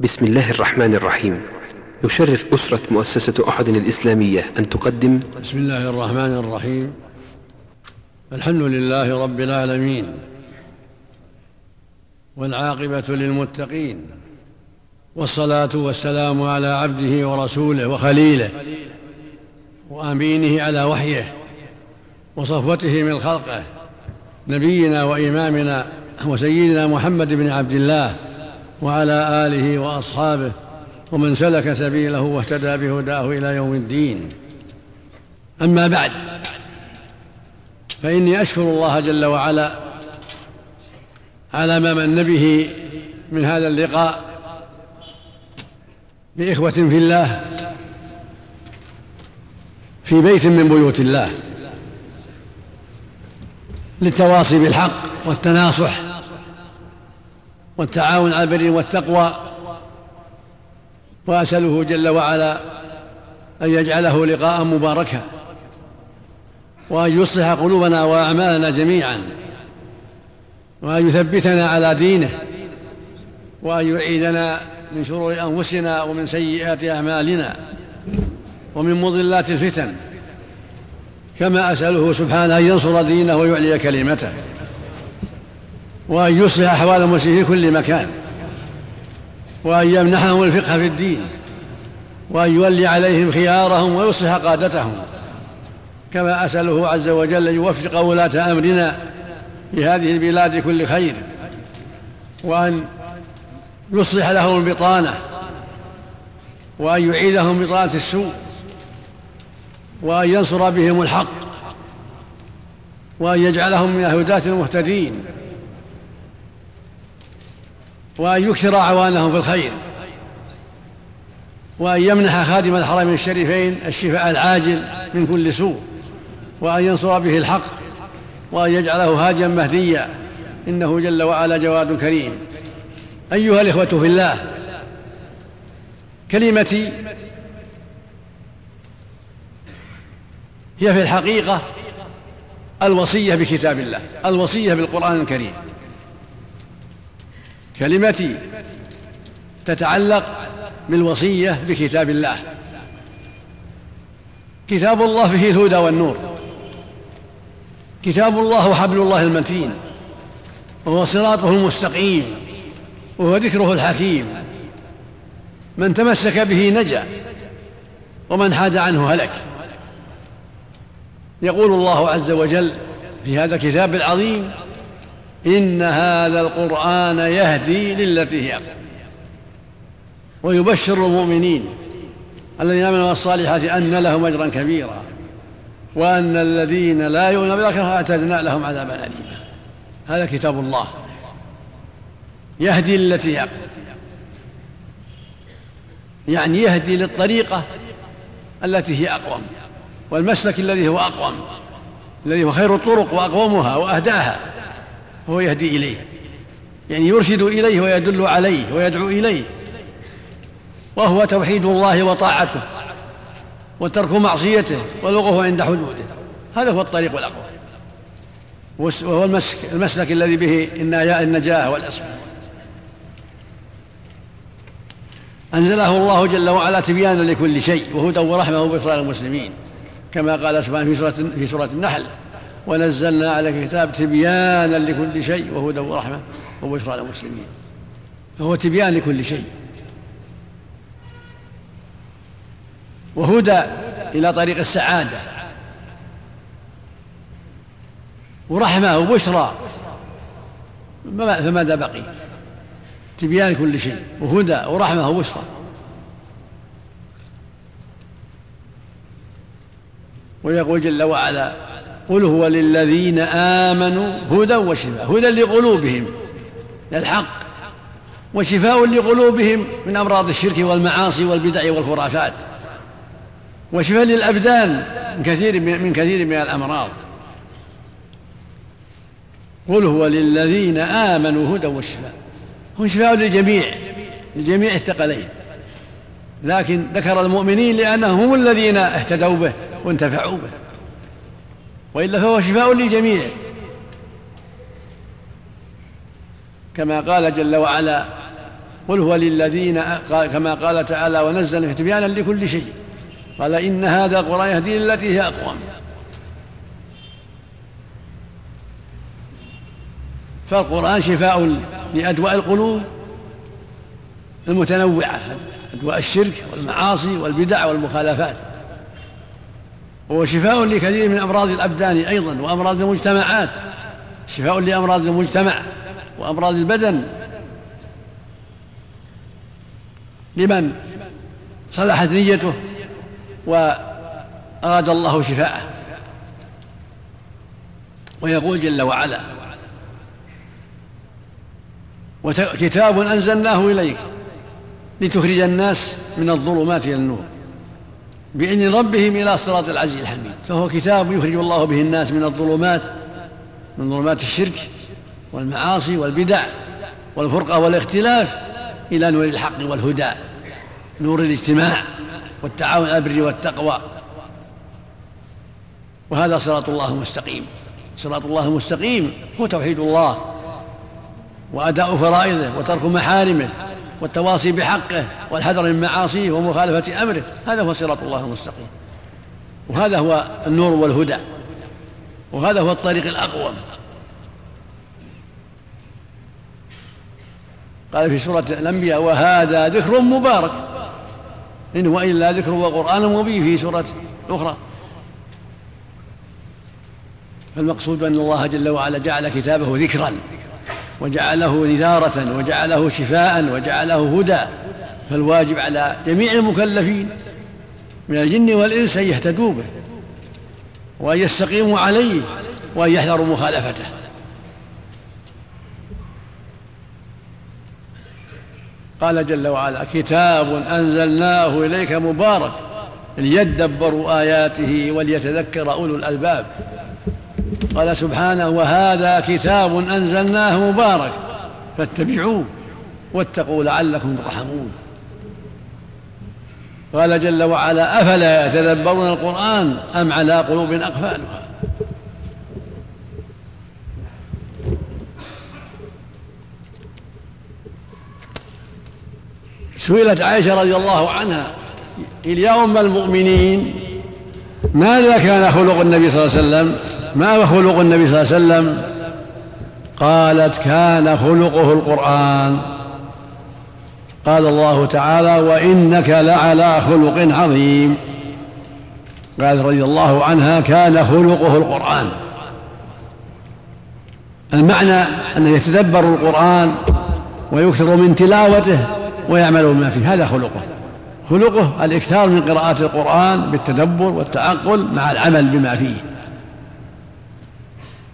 بسم الله الرحمن الرحيم. يشرف أسرة مؤسسة أحد الإسلامية أن تقدم. بسم الله الرحمن الرحيم. الحمد لله رب العالمين والعاقبة للمتقين والصلاة والسلام على عبده ورسوله وخليله وأمينه على وحيه وصفوته من خلقه نبينا وإمامنا وسيدنا محمد بن عبد الله وعلى آله وأصحابه ومن سلك سبيله واهتدى بهداه إلى يوم الدين. أما بعد فإني أشكر الله جل وعلا على ما من به من هذا اللقاء بإخوة في الله في بيت من بيوت الله للتواصي بالحق والتناصح والتعاون على البر والتقوى وأسأله جل وعلا أن يجعله لقاء مباركا وأن يصلح قلوبنا وأعمالنا جميعا وأن يثبتنا على دينه وأن يعيدنا من شرور أنفسنا ومن سيئات أعمالنا ومن مضلات الفتن. كما أسأله سبحانه أن ينصر دينه ويعلي كلمته. وأن يصلح أحوال المسلمين في كل مكان وأن يمنحهم الفقه في الدين وأن يولي عليهم خيارهم ويصلح قادتهم. كما أسأله عز وجل أن يوفق ولاة أمرنا في هذه البلاد كل خير وأن يصلح لهم البطانة وأن يعيدهم بطانة السوء وأن ينصر بهم الحق وأن يجعلهم من الهداة المهتدين. وأن يكثر أعوانهم في الخير وأن يمنح خادم الحرمين الشريفين الشفاء العاجل من كل سوء وأن ينصر به الحق وأن يجعله هاديا مهديا إنه جل وعلا جواد كريم. أيها الإخوة في الله كلمتي هي في الحقيقة الوصية بكتاب الله الوصية بالقرآن الكريم. كلمتي تتعلق بالوصية بكتاب الله. كتاب الله فيه الهدى والنور. كتاب الله حبل الله المتين. وهو صراطه المستقيم. وهو ذكره الحكيم. من تمسك به نجا ومن حاد عنه هلك. يقول الله عز وجل في هذا الكتاب العظيم إن هذا القرآن يهدي للتي هي أقوم ويبشر المؤمنين الذين آمنوا الصالحات أن لهم أجرا كبيرا وأن الذين لا يؤمنون بالآخرة أعتدنا لهم عذابا أليما. هذا كتاب الله يهدي للتي هي أقوم يعني يهدي للطريقة التي هي أقوم والمسلك الذي هو أقوم الذي هو خير الطرق وأقومها وأهداها. هو يهدي إليه. يعني يرشد إليه ويدل عليه ويدعو إليه. وهو توحيد الله وطاعته وترك معصيته والوقوف عند حدوده. هذا هو الطريق الأقوى. وهو المسك المسلك الذي به النجاة والأسمى أنزله الله جل وعلا تبيانا لكل شيء وهدى ورحمة وبشرى للمسلمين. كما قال سبحانه في سورة في سورة النحل ونزلنا على كتاب تبيانا لكل شيء وهدى ورحمة وبشرى للمسلمين. فهو تبيان لكل شيء. وهدى إلى طريق السعادة. ورحمة وبشرى. فماذا بقي؟ تبيان لكل شيء. وهدى ورحمة وبشرى. ويقول جل وعلا قل هو للذين آمنوا هدى وشفاء هدى لقلوبهم للحق وشفاء لقلوبهم من أمراض الشرك والمعاصي والبدع والخرافات وشفاء للأبدان من كثير من كثير من الأمراض. قل هو للذين آمنوا هدى وشفاء هو شفاء للجميع لجميع الثقلين. لكن ذكر المؤمنين لأنهم هم الذين اهتدوا به وانتفعوا به. وإلا فهو شفاء للجميع. كما قال جل وعلا قل هو للذين كما قال تعالى ونزل تبيانا لكل شيء. قال إن هذا القرآن يهدي للتي هي أقوم. فالقرآن شفاء لأدواء القلوب المتنوعة أدواء الشرك والمعاصي والبدع والمخالفات. وهو شفاء لكثير من أمراض الأبدان أيضا وأمراض المجتمعات. شفاء لأمراض المجتمع وأمراض البدن. لمن صلحت نيته وأراد الله شفاءه. ويقول جل وعلا وكتاب أنزلناه إليك لتخرج الناس من الظلمات إلى النور. بإذن ربهم إلى صراط العزيز الحميد. فهو كتاب يخرج الله به الناس من الظلمات من ظلمات الشرك والمعاصي والبدع والفرقة والاختلاف إلى نور الحق والهدى نور الاجتماع والتعاون على البر والتقوى. وهذا صراط الله المستقيم. صراط الله المستقيم هو توحيد الله وأداء فرائضه وترك محارمه والتواصي بحقه والحذر من معاصيه ومخالفة أمره. هذا هو صراط الله المستقيم. وهذا هو النور والهدى. وهذا هو الطريق الأقوم. قال في سورة الأنبياء وهذا ذكر مبارك. إن هو إلا ذكر وقرآن مبين في سورة أخرى. فالمقصود أن الله جل وعلا جعل كتابه ذكرا. وجعله نذارة وجعله شفاء وجعله هدى. فالواجب على جميع المكلفين من الجن والإنس أن يهتدوا به وأن يستقيموا عليه وأن يحذروا مخالفته. قال جل وعلا كتاب أنزلناه إليك مبارك ليدبروا آياته وليتذكر أولو الألباب. قال سبحانه وهذا كتاب أنزلناه مبارك فاتبعوه واتقوا لعلكم ترحمون. قال جل وعلا أفلا يتدبرون القرآن أم على قلوب أقفالها؟ سئلت عائشة رضي الله عنها أم المؤمنين ماذا كان خلق النبي صلى الله عليه وسلم؟ ما هو خلق النبي صلى الله عليه وسلم؟ قالت كان خلقه القرآن. قال الله تعالى وإنك لعلى خلق عظيم. قالت رضي الله عنها كان خلقه القرآن. المعنى أنه يتدبر القرآن ويكثر من تلاوته ويعمل بما فيه هذا خلقه. خلقه الإكثار من قراءة القرآن بالتدبر والتعقل مع العمل بما فيه.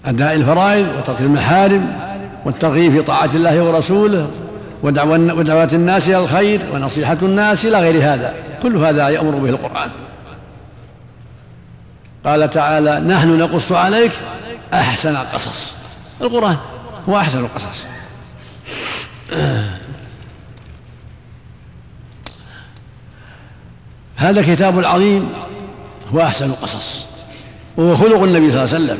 أداء الفرائض وترك المحارم والترغيب في طاعة الله ورسوله ودعوة الناس إلى الخير ونصيحة الناس إلى غير هذا. كل هذا يأمر به القرآن. قال تعالى نحن نقص عليك أحسن القصص. القرآن هو أحسن القصص. هذا الكتاب العظيم هو أحسن القصص. وهو خلق النبي صلى الله عليه وسلم.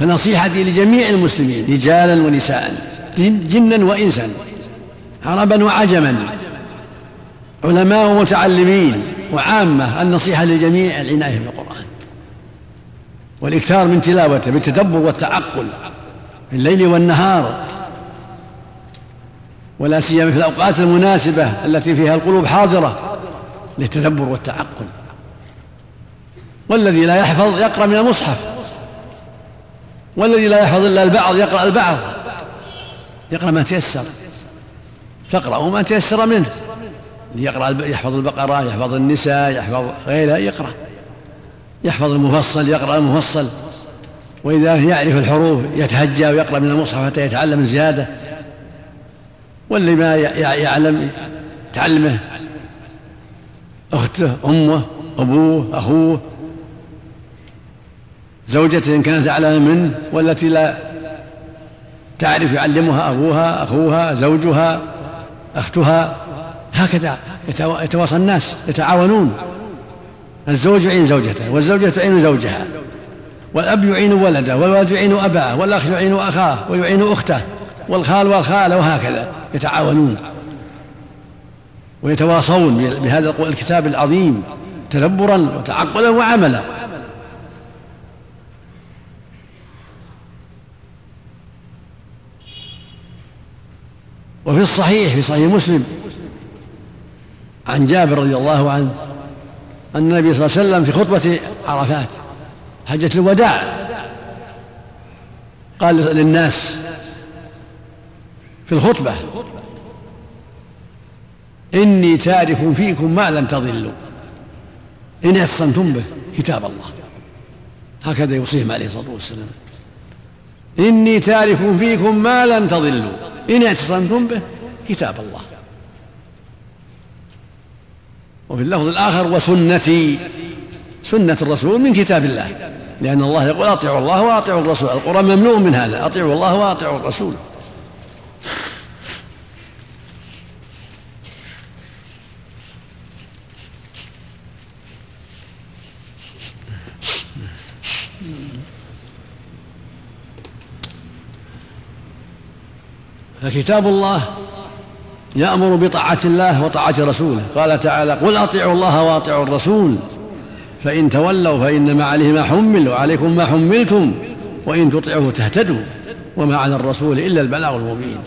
فنصيحتي لجميع المسلمين رجالا ونساء جنا وإنسا عربا وعجما علماء ومتعلمين وعامة النصيحة للجميع العناية بالقرآن. والإكثار من تلاوته بالتدبر والتعقل في الليل والنهار. ولا سيما في الأوقات المناسبة التي فيها القلوب حاضرة للتدبر والتعقل. والذي لا يحفظ يقرأ من المصحف. والذي لا يحفظ إلا البعض يقرأ البعض. يقرأ ما تيسر. تقرأ ما تيسر منه. يقرأ يحفظ البقرة يحفظ النساء يحفظ غيرها يقرأ. يحفظ المفصل يقرأ المفصل. وإذا يعرف الحروف يتهجى ويقرأ من المصحف حتى يتعلم زيادة واللي ما يعلم تعلمه أخته أمه أبوه أخوه. زوجته إن كانت أعلم منه والتي لا تعرف يعلمها أبوها أخوها زوجها أختها. هكذا يتواصى الناس يتعاونون. الزوج يعين زوجته والزوجة تعين زوجها. والأب يعين ولده والولد يعين أباه والأخ يعين أخاه ويعين أخته. والخال والخالة وهكذا. يتعاونون. ويتواصون بهذا الكتاب العظيم. تدبرا وتعقلا وعملا. وفي الصحيح في صحيح مسلم عن جابر رضي الله عنه أن النبي صلى الله عليه وسلم في خطبة عرفات حجة الوداع قال للناس في الخطبة إني تارك فيكم ما لن تضلوا إن اعتصمتم به كتاب الله. هكذا يوصيهم عليه الصلاة والسلام. إني تارك فيكم ما لن تضلوا. إن اعتصمتم به كتاب الله. وفي اللفظ الآخر وسنتي سنة الرسول من كتاب الله. لأن الله يقول أطيعوا الله وأطيعوا الرسول. القرآن ممنوع من هذا. أطيعوا الله وأطيعوا الرسول. فكتاب الله يأمر بطاعة الله وطاعة رسوله. قال تعالى قل أطيعوا الله وأطيعوا الرسول فإن تولوا فإنما عليه ما حمل وعليكم ما حملتم وإن تطيعوه تهتدوا وما على الرسول إلا البلاغ المبين.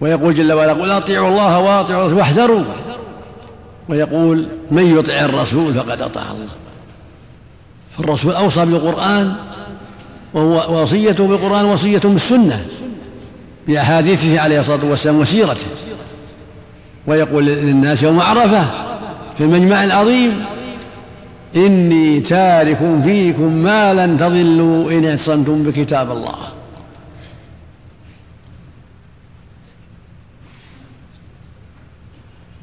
ويقول جل وعلا قل أطيعوا الله وأطيعوا الرسول واحذروا. ويقول من يطع الرسول فقد أطاع الله. فالرسول أوصى بالقرآن وهو وصيته بالقرآن وصية بالسنة بأحاديثه عليه الصلاة والسلام وسيرته. ويقول للناس يوم عرفة في المجمع العظيم إني تارك فيكم ما لن تضلوا إن اعتصمتم بكتاب الله.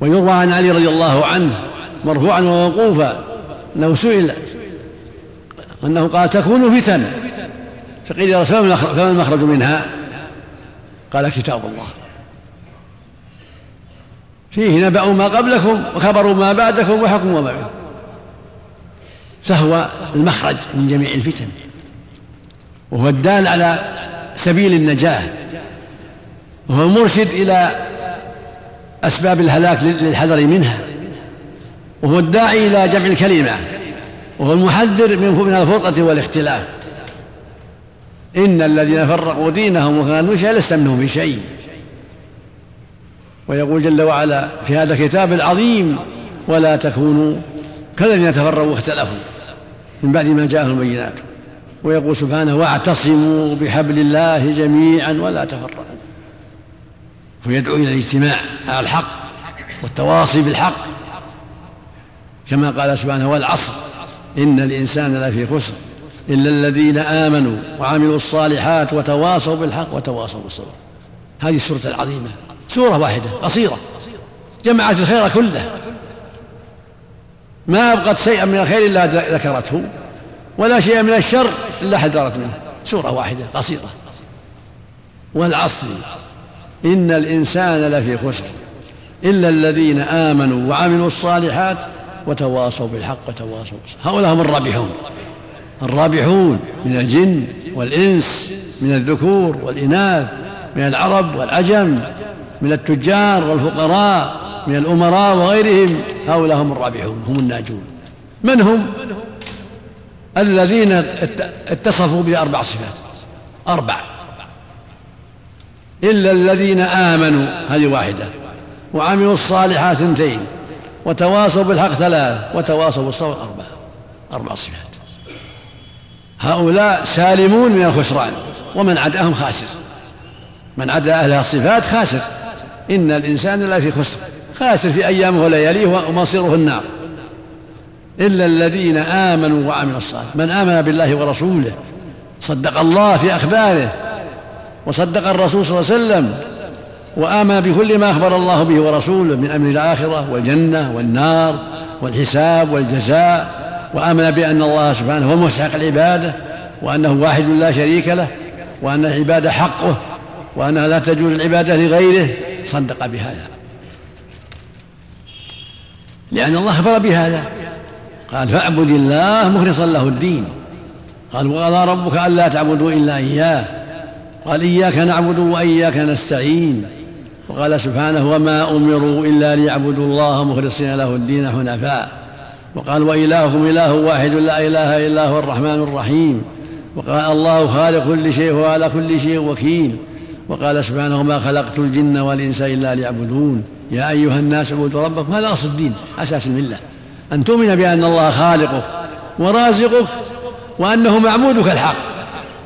ويروى عن علي رضي الله عنه مرفوعا وموقوفا انه سئل أنه قال تكون فتن. فقيل يا رسول فما المخرج منها؟ قال كتاب الله. فيه نبأ ما قبلكم وخبر ما بعدكم وحكم ما بعدكم فهو المخرج من جميع الفتن. وهو الدال على سبيل النجاة. وهو المرشد إلى أسباب الهلاك للحذر منها. وهو الداعي إلى جمع الكلمة. وهو المحذر من الفرقة والاختلاف. إن الذين فرقوا دينهم وكانوا شيئا لست منهم في شيء. ويقول جل وعلا في هذا الكتاب العظيم ولا تكونوا كالذين تفرقوا واختلفوا من بعد ما جاءهم البينات. ويقول سبحانه واعتصموا بحبل الله جميعا ولا تفرقوا. فيدعو إلى الاجتماع على الحق والتواصي بالحق. كما قال سبحانه والعصر إن الإنسان لفي خسر. إلا الذين آمنوا وعملوا الصالحات وتواصوا بالحق وتواصوا بالصبر. هذه السورة العظيمة. سورة واحدة قصيرة. جمعت الخير كله. ما أبقت شيئا من الخير إلا ذكرته ولا شيئا من الشر إلا حذرت منه. سورة واحدة قصيرة. والعصر إن الإنسان لفي خسر. إلا الذين آمنوا وعملوا الصالحات وتواصوا بالحق وتواصوا بالصبر. هؤلاء هم الرابحون. الرابحون من الجن والإنس من الذكور والإناث من العرب والعجم من التجار والفقراء من الأمراء وغيرهم هؤلاء هم الرابحون هم الناجون. من هم؟ الذين اتصفوا بأربع صفات. أربع إلا الذين آمنوا هذه واحدة. وعملوا الصالحات اثنتين. وتواصوا بالحق ثلاث. وتواصوا بالصبر أربعة. أربع صفات. هؤلاء سالمون من الخسران ومن عداهم خاسر. من عدا أهل الصفات خاسر. إن الإنسان لا في خسر خاسر في أيامه ولياليه ومصيره النار. إلا الذين آمنوا وعملوا الصالحات. من آمن بالله ورسوله صدق الله في أخباره وصدق الرسول صلى الله عليه وسلم وآمن بكل ما أخبر الله به ورسوله من أمر الآخرة والجنة والنار والحساب والجزاء. وآمن بأن الله سبحانه هو مستحق العبادة وأنه واحد لا شريك له وأن العبادة حقه وأنها لا تجوز العبادة لغيره. صدق بهذا. لأن الله أخبر بهذا. قال فاعبد الله مخلصا له الدين. قال وقضى ربك ألا تعبدوا إلا إياه. قال إياك نعبد وإياك نستعين. وقال سبحانه وما أمروا إلا ليعبدوا الله مخلصين له الدين حنفاء. وقال وإلهكم إله واحد لا إله إلا هو الرحمن الرحيم. وقال الله خالق كل شيء وهو على كل شيء وكيل. وقال سبحانه ما خلقت الجن والإنس إلا ليعبدون. يا أيها الناس اعبدوا ربكم. هذا أصل الدين أساس الملة. أن تؤمن بأن الله خالقك ورازقك وأنه معبودك الحق.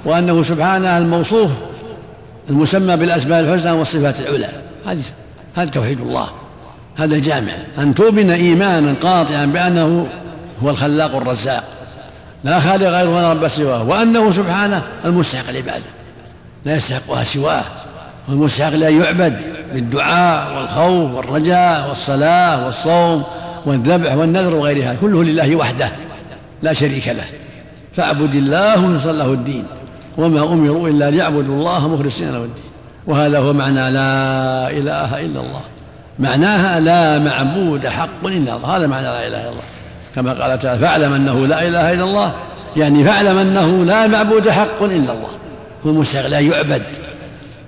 وأنه سبحانه الموصوف المسمى بالأسماء الحسنى والصفات العلى. هذه هذا توحيد الله. هذا الجامع أن تؤمن إيمانا قاطعا بأنه هو الخلاق الرزاق. لا خالق غيره ولا رب سواه وأنه سبحانه المستحق العبادة لا يستحقها سواه. والمستحق لأن يعبد بالدعاء والخوف والرجاء والصلاة والصوم والذبح والنذر وغيرها كله لله وحده. لا شريك له. فاعبد الله ونصل له الدين. وما أمروا إلا ليعبدوا الله مخلصين له الدين. وهذا هو معنى لا إله إلا الله. معناها لا معبود حق إلا الله. هذا معنى لا إله إلا الله. كما قال تعالى فاعلم أنه لا إله إلا الله. يعني فاعلم أنه لا معبود حق إلا الله. هو المستغل لا يعبد.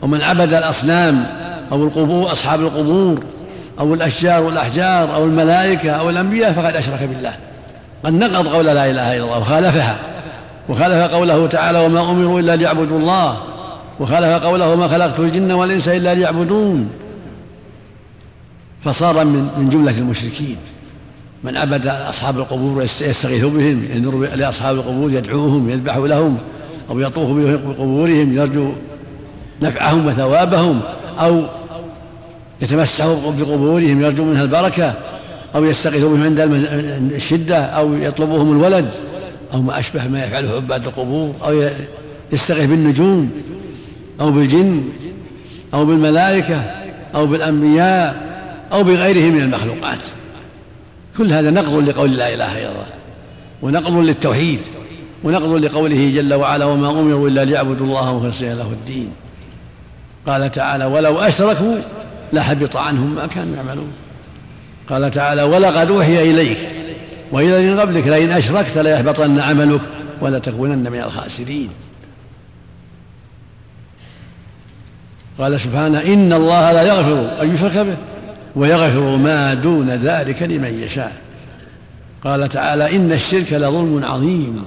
ومن عبد الأصنام أو القبور أصحاب القبور أو الأشجار والأحجار أو الملائكة أو الأنبياء فقد أشرك بالله. قد نقض قول لا إله إلا الله وخالفها. وخالف قوله تعالى وما أمروا إلا ليعبدوا الله. وخالف قوله ما خلقت الجن والإنس إلا ليعبدون. فصار من من جملة المشركين. من عبد أصحاب القبور يستغيث بهم ينظر لأصحاب القبور يدعوهم يذبح لهم أو يطوف بقبورهم يرجو نفعهم وثوابهم أو يتمسح بقبورهم يرجو منها البركة أو يستغيث بهم عند الشدة أو يطلبهم الولد أو ما أشبه ما يفعله عباد القبور أو يستغيث بالنجوم أو بالجن أو بالملائكة أو بالأنبياء. أو بغيرهم من المخلوقات. كل هذا نقض لقول لا إله إلا الله ونقض للتوحيد ونقض لقوله جل وعلا وما أمروا إلا ليعبدوا الله مخلصين له الدين قال تعالى ولو أشركوا لحبط عنهم ما كانوا يعملون قال تعالى ولقد أوحي إليك وإلى من قبلك لئن أشركت ليحبطن عملك ولتكونن من الخاسرين قال سبحانه إن الله لا يغفر أن يشرك به ويغفر ما دون ذلك لمن يشاء. قال تعالى إن الشرك لظلم عظيم.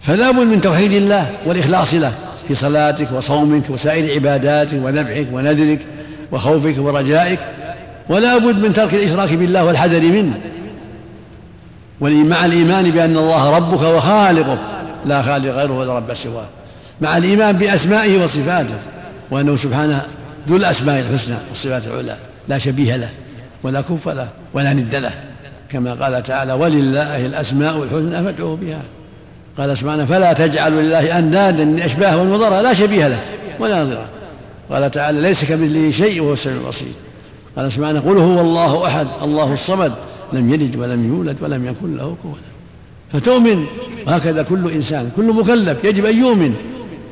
فلا بد من توحيد الله والإخلاص له في صلاتك وصومك وسائر عباداتك وذبحك ونذرك وخوفك ورجائك. ولا بد من ترك الإشراك بالله والحذر منه. مع الإيمان بأن الله ربك وخالقك. لا خالق غيره ولا رب سواه. مع الإيمان بأسمائه وصفاته. وأنه سبحانه ذو الأسماء الحسنى والصفات العلى لا شبيه له ولا كف له ولا ند له. كما قال تعالى ولله الأسماء الحسنى فادعوه بها. قال سبحانه فلا تجعلوا لله أندادا أشباه ونظرا لا شبيه له ولا نظيرا قال تعالى ليس كمثله شيء وهو السميع البصير. قال سبحانه قل هو الله أحد الله الصمد لم يلد ولم يولد ولم يكن له كفوا فتؤمن وهكذا كل إنسان كل مكلف يجب أن يؤمن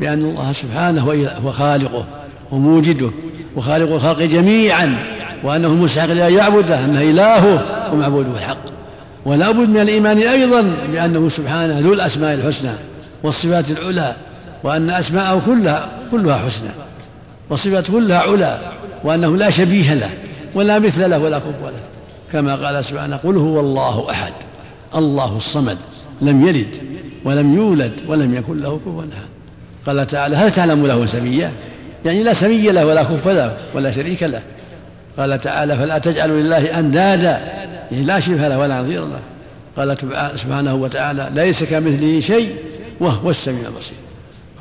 بأن الله سبحانه هو خالقه وموجده. وخالق الخلق جميعا وأنه مستحق لأن يعبده أنه إلهه ومعبوده الحق. ولا بد من الإيمان أيضا بأنه سبحانه ذو الأسماء الحسنى والصفات العلى وأن أسماءه كلها كلها حسنى والصفات كلها علا وأنه لا شبيه له ولا مثل له ولا كفو له. كما قال سبحانه قل هو الله أحد الله الصمد لم يلد ولم يولد ولم يكن له كفوا أحد قال تعالى هل تعلم له سميا يعني لا سمي له ولا كف له ولا شريك له. قال تعالى فلا تجعلوا لله أندادا. يعني لا شبه له ولا نظير له. قال سبحانه وتعالى ليس كمثله شيء وهو السميع البصير.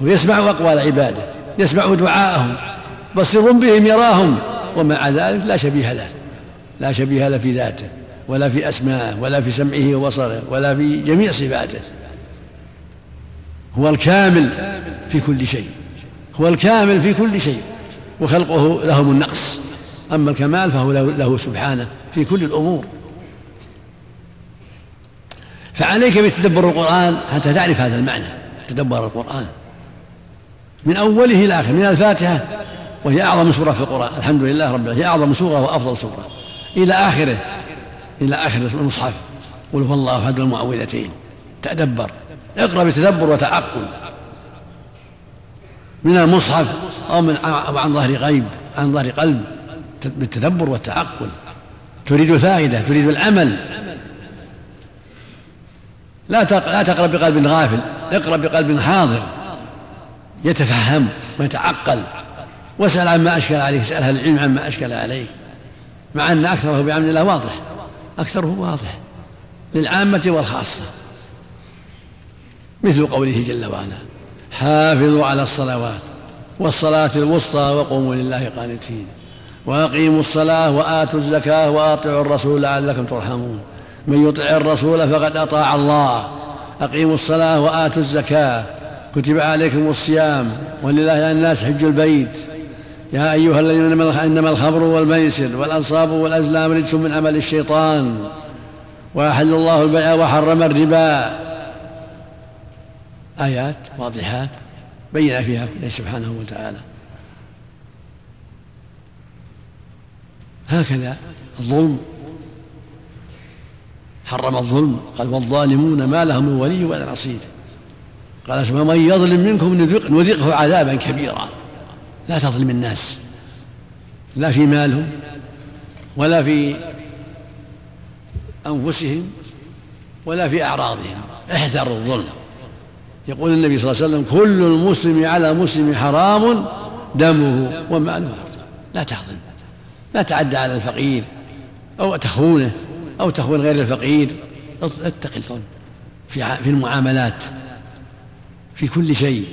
هو يسمع أقوال عباده يسمع دعاءهم بصير بهم يراهم. ومع ذلك لا شبيه له. لا شبيه له في ذاته ولا في أسمائه ولا في سمعه وبصره ولا في جميع صفاته. هو الكامل في كل شيء. هو الكامل في كل شيء وخلقه لهم النقص. أما الكمال فهو له سبحانه في كل الأمور. فعليك بتدبر القرآن حتى تعرف هذا المعنى تدبر القرآن. من أوله إلى آخره من الفاتحة وهي أعظم سورة في القرآن. الحمد لله رب العالمين. هي أعظم سورة وأفضل سورة. إلى آخره إلى آخر المصحف. قل هو الله أحد المعوذتين. تدبر. اقرأ بتدبر وتعقل. من المصحف أو من أو عن ظهر غيب عن ظهر قلب بالتدبر والتعقل. تريد الفائدة تريد العمل لا لا تقرأ بقلب غافل اقرأ بقلب حاضر. يتفهم ويتعقل. واسأل عما أشكل عليك اسأل أهل العلم عما أشكل عليك. مع أن أكثره بعمل الله واضح أكثره واضح للعامة والخاصة. مثل قوله جل وعلا حافظوا على الصلوات والصلاة الوسطى وقوموا لله قانتين. وأقيموا الصلاة وآتوا الزكاة وأطيعوا الرسول لعلكم ترحمون. من يطع الرسول فقد أطاع الله. أقيموا الصلاة وآتوا الزكاة. كتب عليكم الصيام. ولله على الناس حج البيت. يا أيها الذين إنما الخمر والميسر والأنصاب والأزلام رجس من عمل الشيطان. وأحل الله البيع وحرم الربا. آيات واضحات بين فيها الله سبحانه وتعالى. هكذا الظلم. حرم الظلم. قال والظالمون ما لهم من ولي ولا نصير. قال سبحانه من يظلم منكم نذقه عذابا كبيرا. لا تظلم الناس. لا في مالهم ولا في أنفسهم ولا في أعراضهم. احذروا الظلم. يقول النبي صلى الله عليه وسلم كل المسلم على مسلم حرام دمه وماله. لا تحظم لا تعدى على الفقير أو تخونه أو تخون غير الفقير. اتق الظلم في في المعاملات في كل شيء.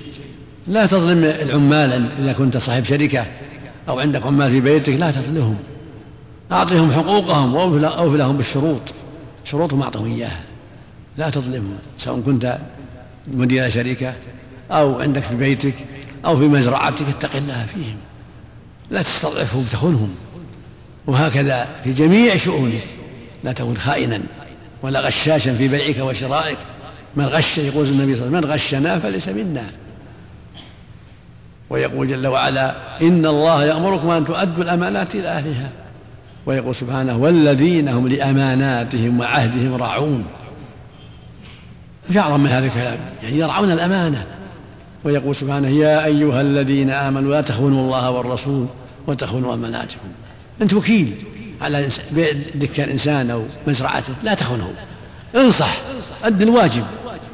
لا تظلم العمال إذا كنت صاحب شركة أو عندك عمال في بيتك لا تظلمهم. أعطهم حقوقهم وأوف لهم بالشروط. شروطهم أعطهم إياها. لا تظلمهم سواء كنت مدير شركة أو عندك في بيتك أو في مزرعتك اتق الله فيهم. لا تستضعفهم تخونهم. وهكذا في جميع شؤونك. لا تكن خائنا ولا غشاشا في بيعك وشرائك. من غش يقول النبي صلى الله عليه وسلم من غشنا فليس منا. ويقول جل وعلا إن الله يأمركم أن تؤدوا الأمانات إلى أهلها. ويقول سبحانه والذين هم لأماناتهم وعهدهم راعون. في أعظم من هذا الكلام. يعني يرعون الأمانة. ويقول سبحانه يا أيها الذين آمنوا لا تخونوا الله والرسول وتخونوا أماناتكم. أنت وكيل على دكان إنسان أو مزرعته. لا تخونه. انصح. أد الواجب.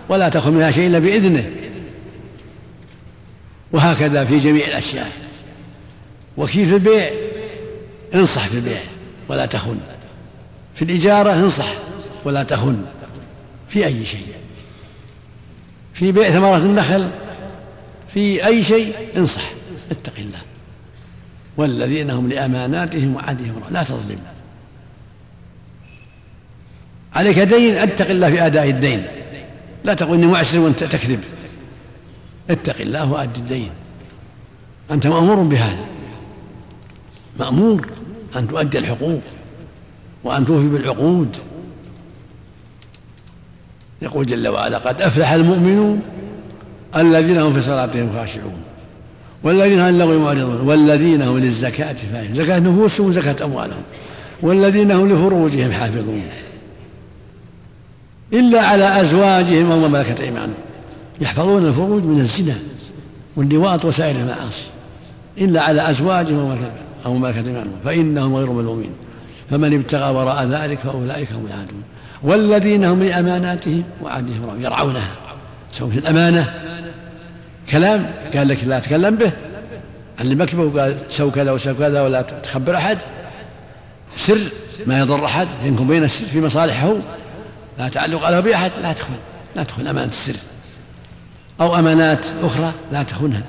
ولا تخن منها شيء إلا بإذنه. وهكذا في جميع الأشياء. وكيل في البيع. انصح في البيع ولا تخن. في الإجارة انصح ولا تخن. في أي شيء. في بيع ثمرة النخل في أي شيء انصح اتق الله. والذين هم لأماناتهم وعهدهم لا تظلم. عليك دين اتق الله في أداء الدين. لا تقول إني معسر وأنت تكذب. اتق الله وأد الدين. أنت مأمور بهذا. مأمور أن تؤدي الحقوق وأن توفي بالعقود. يقول جل وعلا قد أفلح المؤمنون الذين هم في صلاتهم خاشعون والذين هم للغو معرضون والذين هم للزكاة فاعلون زكاة نفوسهم وزكاة أموالهم والذين هم لفروجهم حافظون. إلا على أزواجهم أو ما ملكت أيمانهم. يحفظون الفروج من الزنا واللواط وسائر المعاصي. إلا على أزواجهم أو ملكت أيمانهم. فإنهم غير ملومين. فمن ابتغى وراء ذلك فأولئك هم العادون. والذين هم لأماناتهم وعهدهم يرعونها. سواء في الأمانة. كلام. قال لك لا تكلم به. علمك به وقال سو كذا وسو كذا ولا تخبر أحد. سر ما يضر أحد. ينكم بين السر في مصالحه. لا تعلق له بأحد لا تخون. لا تخون. أمانة السر. أو أمانات أخرى لا تخونها.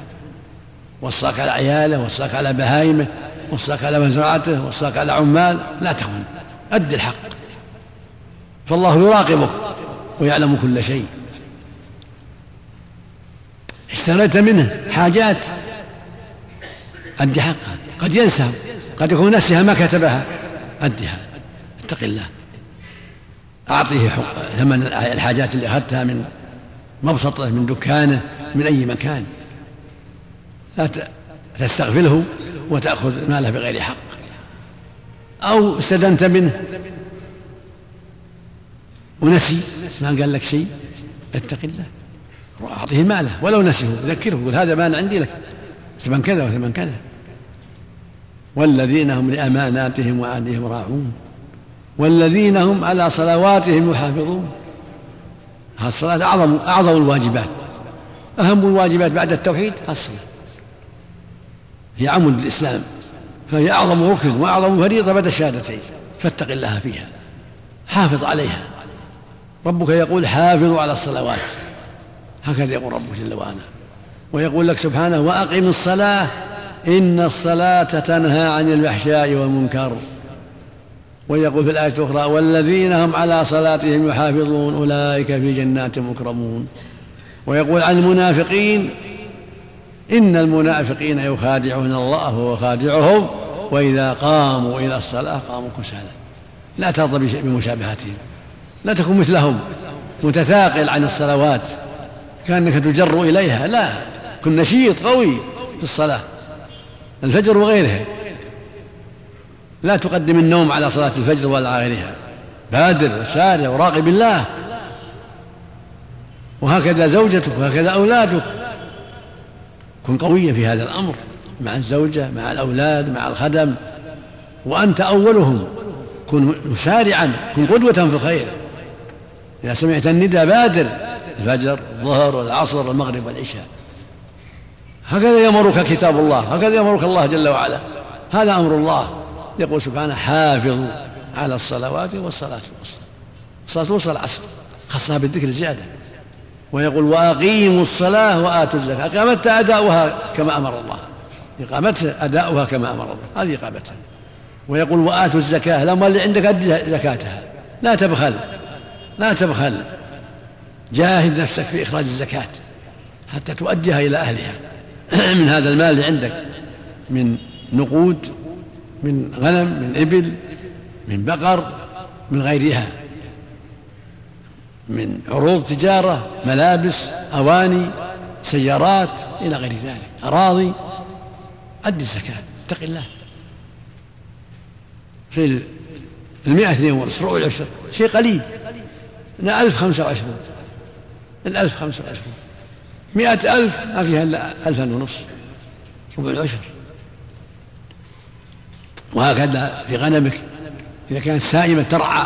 وصاك على عياله وصاك على بهائمه وصاك على مزرعته وصاك على عمال. لا تخون. أد الحق. فالله يراقبك ويعلم كل شيء. اشتريت منه حاجات. أد حقها. قد ينسى قد يكون نسيها ما كتبها. أدها اتق الله. أعطيه ثمن الحاجات اللي أخذتها من مبسطه من دكانه من أي مكان. لا تستغفله وتأخذ ماله بغير حق. أو استدنت منه ونسي. ما قال لك شيء؟ اتق الله. وأعطه ماله ولو نسيه ذكره يقول هذا مال عندي لك. ثمن كذا وثمن كذا. والذين هم لأماناتهم وعهدهم راعون. والذين هم على صلواتهم يحافظون. الصلاة أعظم أعظم الواجبات. أهم الواجبات بعد التوحيد الصلاة. هي عمود الإسلام. فهي أعظم ركن وأعظم فريضة بعد الشهادتين. فاتق الله فيها. حافظ عليها. ربك يقول حافظوا على الصلوات. هكذا يقول ربك جل وعلا. ويقول لك سبحانه وأقم الصلاة. إن الصلاة تنهى عن الفحشاء والمنكر. ويقول في الآية الأخرى والذين هم على صلاتهم يحافظون أولئك في جنات مكرمون. ويقول عن المنافقين إن المنافقين يخادعون الله وهو خادعهم وإذا قاموا إلى الصلاة قاموا كسالى. لا ترضى بمشابهتهم. لا تكن مثلهم متثاقل عن الصلوات. كأنك تجر إليها. لا كن نشيط قوي في الصلاة. الفجر وغيرها. لا تقدم النوم على صلاة الفجر ولا غيرها. بادر وسارع وراقب الله. وهكذا زوجتك وهكذا أولادك. كن قويا في هذا الأمر مع الزوجة مع الأولاد مع الخدم. وأنت أولهم. كن مسارعا كن قدوة في الخير. إذا سمعت الندى بادر الفجر الظهر والعصر المغرب والعشاء هكذا يأمرك كتاب الله هكذا يأمرك الله جل وعلا. هذا أمر الله. يقول سبحانه حافظوا على الصلوات والصلاة الوسطى. الصلاة الوسطى العصر خصها بالذكر زيادة. ويقول وأقيموا الصلاة وآتوا الزكاة. إقامتها أداؤها كما أمر الله. إقامتها أداؤها كما أمر الله. هذه إقامتها. ويقول وآتوا الزكاة. الأموال اللي عندك أدي زكاتها. لا تبخل. لا تبخل. جاهد نفسك في إخراج الزكاة حتى تؤديها إلى أهلها. من هذا المال اللي عندك من نقود من غنم من إبل من بقر من غيرها. من عروض تجارة ملابس أواني سيارات إلى غير ذلك. أراضي. أدي الزكاة. اتق الله. في المئة اثنين ونصف ربع العشر شيء قليل. ألف خمسة وعشرون. الألف خمسة وعشرون. مئة ألف ما فيها إلا ألفا ونصف ربع العشر. وهكذا في غنمك. إذا كانت سائمة ترعى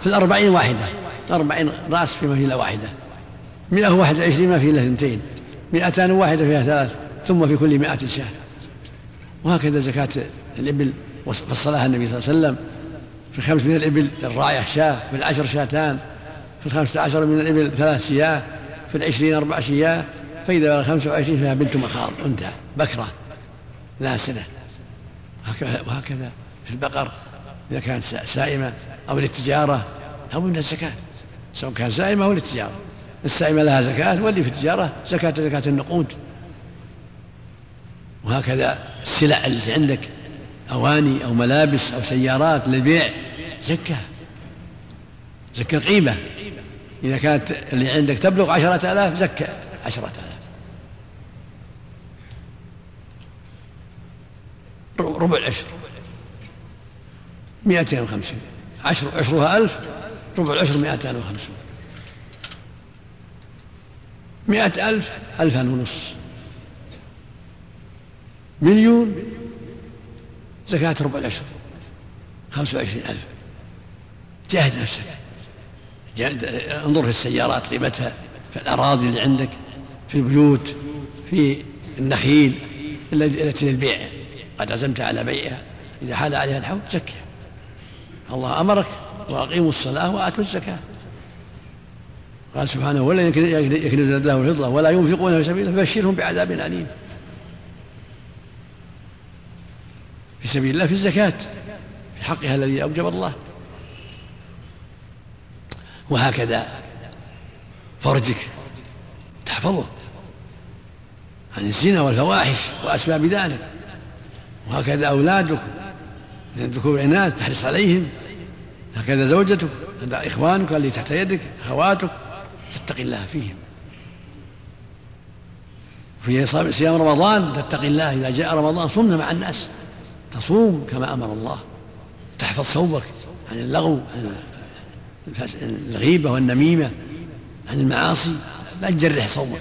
في الأربعين واحدة. الأربعين رأس فيما فيه إلا واحدة. مئة واحد وعشرين ما فيه إلا اثنتين. مئتان واحدة فيها ثلاث. ثم في كل مئة شاة. وهكذا زكاة الإبل فصلها النبي صلى الله عليه وسلم. في خمس من الإبل للراعية شاة في العشر شاتان. في الخمسة عشر من الإبل ثلاث شياه في العشرين أربع شياه فإذا بلغ خمسة وعشرين فيها بنت مخاض أنثى بكرة لا سنة. وهكذا في البقر إذا كانت سائمة أو للتجارة أو من الزكاة. سواء كانت سائمة أو للتجارة. السائمة لها زكاة واللي في التجارة زكاة زكاة النقود. وهكذا السلع التي عندك أواني أو ملابس أو سيارات للبيع زكاة. زكاة قيمة. إذا كانت اللي عندك تبلغ عشرة آلاف زكى عشرة آلاف. ربع العشر. مئتين وخمسين. عشر عشرها ألف ربع العشر مئتان وخمسون مئة ألف ألفا ونص. مليون زكاة ربع العشر. خمسة وعشرين ألف. جاهد نفسك. انظر في السيارات قيمتها في الأراضي اللي عندك في البيوت في النخيل التي للبيع. قد عزمت على بيعها. إذا حال عليها الحول زكها الله أمرك وأقيموا الصلاة وآتوا الزكاة. قال سبحانه ولا يكنز له الفضة ولا ينفقون في سبيله فبشرهم بعذاب أليم. في سبيل الله في الزكاة. في حقها الذي أوجب الله. وهكذا. فرجك. تحفظه. عن الزنا والفواحش وأسباب ذلك. وهكذا أولادك. من الذكور والإناث تحرص عليهم. هكذا زوجتك. هذا إخوانك اللي تحت يدك أخواتك. تتقي الله فيهم. في صيام رمضان تتقي الله إذا جاء رمضان. صمنا مع الناس. تصوم كما أمر الله. تحفظ صومك عن اللغو عن الغيبة والنميمة عن المعاصي لا تجرح صومك.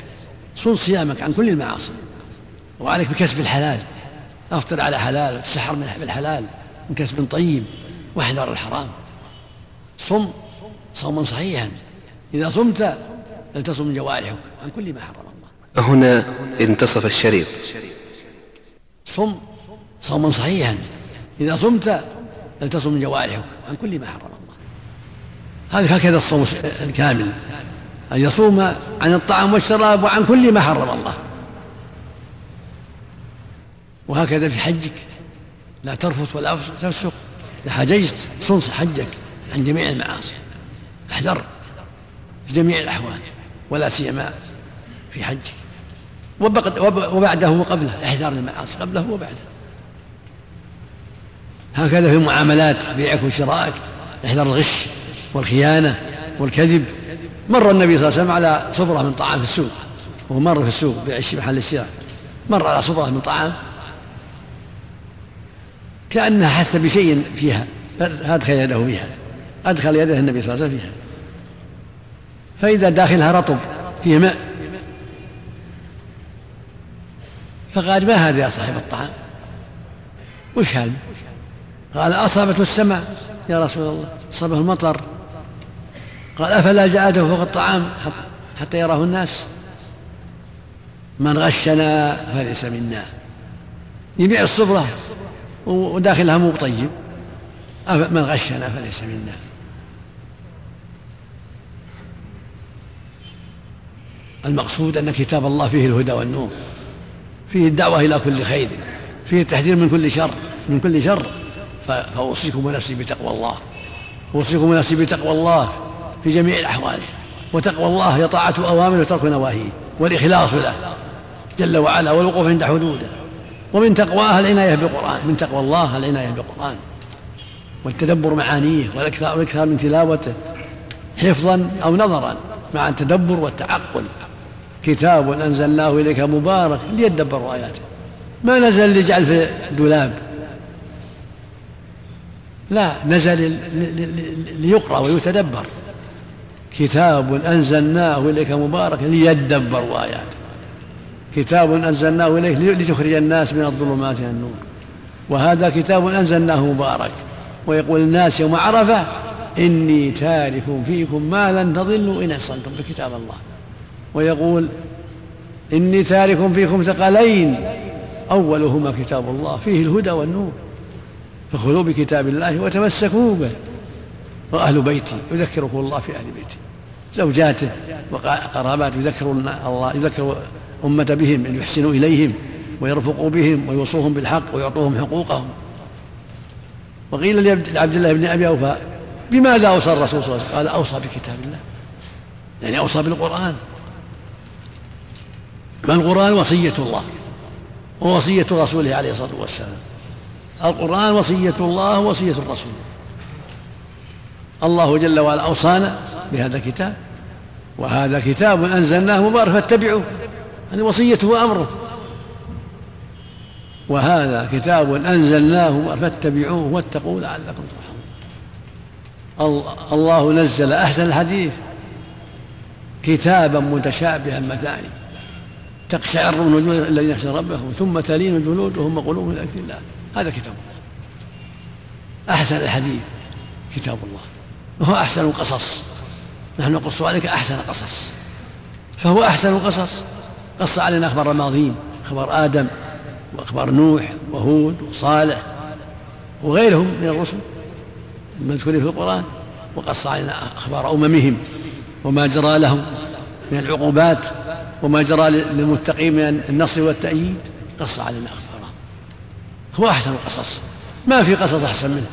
صوم صيامك عن كل المعاصي. وعليك بكسب الحلال. أفطر على حلال وتسحر من بالحلال. من كسب طيب واحذر الحرام. صم صوما صحيحا. إذا صمت فلتصم جوارحك عن كل ما حرم الله. هنا انتصف الشريط. صم صوما صحيحا. إذا صمت فلتصم جوارحك عن كل ما حرم هذا هكذا الصوم الكامل. أن يصوم عن الطعام والشراب وعن كل ما حرم الله. وهكذا في حجك. لا ترفث ولا تفسق. إذا حججت صنص حجك عن جميع المعاصي. أحذر في جميع الأحوال ولا سيما في حجك. وبعده وقبله. أحذر المعاصي. قبله وبعده. هكذا في المعاملات بيعك وشرائك. أحذر الغش. والخيانة والكذب مر النبي صلى الله عليه وسلم على صبرة من طعام في السوق وهو مر في السوق بيعش محل الشراء مر على صبرة من طعام كأنها حس بشيء فيها فأدخل يده فيها أدخل يده النبي صلى الله عليه وسلم فيها. فإذا داخلها رطب فيه ماء. فقال ما هذا يا صاحب الطعام؟ وش هذا؟ قال أصابته السماء. يا رسول الله أصابه المطر. قال أفلا جعلته فوق الطعام حتى يراه الناس؟ من غشنا فليس منا. يبيع الصبرة وداخلها مو طيب. من غشنا فليس منا. المقصود أن كتاب الله فيه الهدى والنور. فيه الدعوة إلى كل خير. فيه التحذير من كل شر من كل شر. فأوصيكم ونفسي بتقوى الله. أوصيكم ونفسي بتقوى الله. في جميع الأحوال. وتقوى الله هي طاعة أوامره وترك نواهيه والإخلاص له جل وعلا والوقوف عند حدوده. ومن تقواه العناية بالقرآن من تقوى الله العناية بالقرآن. والتدبر معانيه والإكثار من تلاوته حفظا أو نظرا مع التدبر والتعقل. كتاب أنزلناه إليك مبارك ليدبروا آياته. ما نزل ليجعل في دولاب. لا نزل ليقرأ ويتدبر. كتاب أنزلناه إليك مبارك ليدبروا آياته. كتاب أنزلناه إليك لتخرج الناس من الظلمات إلى النور. وهذا كتاب أنزلناه مبارك. ويقول الناس يوم عرفة إني تارك فيكم ما لن تضلوا إن أحسنتم بكتاب الله. ويقول إني تارك فيكم ثقلين. أولهما كتاب الله فيه الهدى والنور. فخذوا بكتاب الله وتمسكوا به. وأهل بيتي يذكركم الله في أهل بيتي. زوجاته وقراباته يذكرون الله يذكر أمة بهم أن يحسنوا إليهم ويرفقوا بهم ويوصوهم بالحق ويعطوهم حقوقهم. وقيل لعبد الله بن أبي أوفى بماذا أوصى الرسول صلى الله عليه وسلم؟ قال أوصى بكتاب الله. يعني أوصى بالقرآن. ما القرآن؟ وصية الله. ووصية رسوله عليه الصلاة والسلام. القرآن وصية الله ووصية الرسول. الله جل وعلا أوصانا بهذا الكتاب. وهذا كتاب أنزلناه مبارك فاتبعوه. هذه وصيته وأمره. وهذا كتاب أنزلناه فاتبعوه واتقوا لعلكم ترحمون. الله نزل أحسن الحديث. كتابا متشابها مثاني. تقشعر من الذين يخشون ربهم ثم تلين جلودهم وقلوبهم إلى ذكر الله. هذا كتاب الله. أحسن الحديث كتاب الله. وهو أحسن القصص. نحن نقص عليك أحسن قصص. فهو أحسن القصص قص علينا أخبار الماضين أخبار آدم وأخبار نوح وهود وصالح وغيرهم من الرسل المذكورين في القرآن. وقص علينا أخبار أممهم وما جرى لهم من العقوبات وما جرى للمتقين من النصر والتأييد. قص علينا أخباره هو أحسن القصص ما في قصص أحسن منه.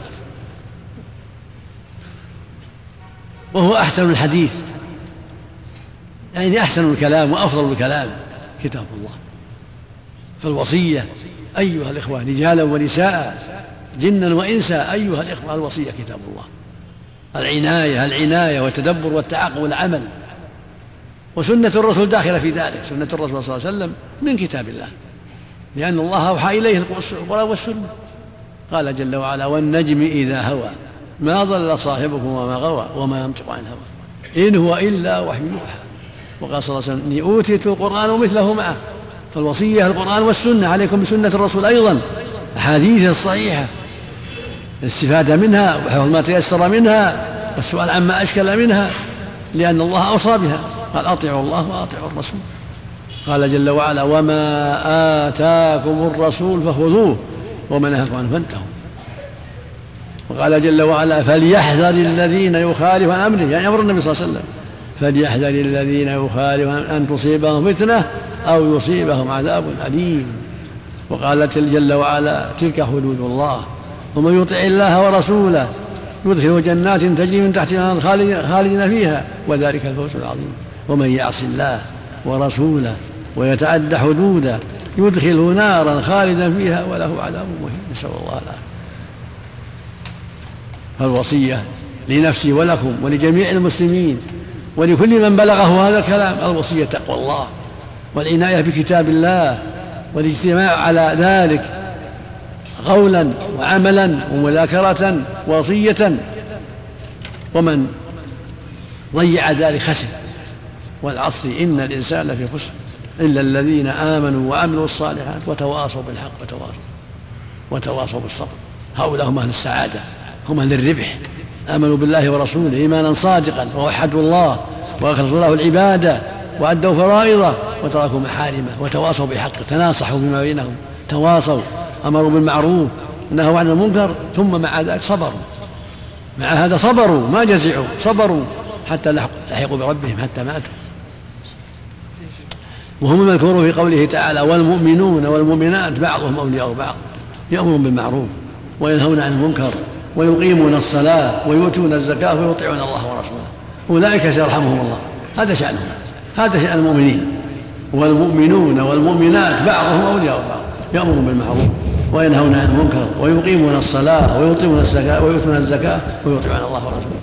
وهو أحسن الحديث. يعني أحسن الكلام وأفضل الكلام كتاب الله. فالوصية أيها الإخوة رجالا ونساء جنا وإنسا أيها الإخوة الوصية كتاب الله. العناية العناية والتدبر والتعقل والعمل وسنة الرسول داخلة في ذلك سنة الرسول صلى الله عليه وسلم من كتاب الله. لأن الله أوحى إليه القرآن والسنة. قال جل وعلا والنجم إذا هوى ما ضل صاحبكم وما غوى وما ينطق عن هوى. إن هو إلا وحي يوحى. وقال صلى الله عليه وسلم إني أوتيت القرآن ومثله معه. فالوصية القرآن والسنة عليكم بسنة الرسول أيضا. أحاديثه الصحيحة. الاستفادة منها وحفظ ما تيسر منها. والسؤال عما أشكل منها. لأن الله أوصى بها. قال أطيعوا الله وأطيعوا الرسول. قال جل وعلا وما آتاكم الرسول فخذوه وما نهاكم عنه فانتهوا. وقال جل وعلا فليحذر الذين يخالفون أمره يعني أمر النبي صلى الله عليه وسلم. فليحذر الذين يخالفون ان تصيبهم فتنة أو يصيبهم عذاب أليم. وقال جل وعلا تلك حدود الله. ومن يطع الله ورسوله يدخله جنات تجري من تحتها خالدين فيها وذلك الفوز العظيم. ومن يعص الله ورسوله ويتعدى حدوده يدخله نارا خالدا فيها وله عذاب مهين. نسأل الله العافية. فالوصيه لنفسي ولكم ولجميع المسلمين ولكل من بلغه هذا الكلام. الوصية تقوى الله والعناية بكتاب الله والاجتماع على ذلك قولا وعملا ومذاكرة وصية ومن ضيع ذلك خسر والعصر. إن الإنسان لفي خسر إلا الذين آمنوا وعملوا الصالحات وتواصوا بالحق وتواصوا وتواصوا بالصبر. هؤلاء هم أهل السعادة. هم أهل الربح. آمنوا بالله ورسوله إيمانا صادقا ووحدوا الله وأخلصوا له العبادة وأدوا فرائضه وتركوا محارمه وتواصوا بالحق تناصحوا فيما بينهم تواصوا أمروا بالمعروف نهوا عن المنكر ثم مع ذلك صبروا. مع هذا صبروا ما جزعوا صبروا حتى لحقوا بربهم حتى ماتوا. وهم المذكور في قوله تعالى والمؤمنون والمؤمنات بعضهم أولياء بعض يأمرون بالمعروف وينهون عن المنكر. ويقيمون الصلاة ويؤتون الزكاة ويطيعون الله ورسوله. أولئك سيرحمهم الله. هذا شانهم هذا شأن المؤمنين. والمؤمنون والمؤمنات بعضهم أولياء بعض. يأمرون بالمعروف وينهون عن المنكر ويقيمون الصلاة ويطيعون الزكاة ويؤتون الزكاة ويطيعون الله ورسوله.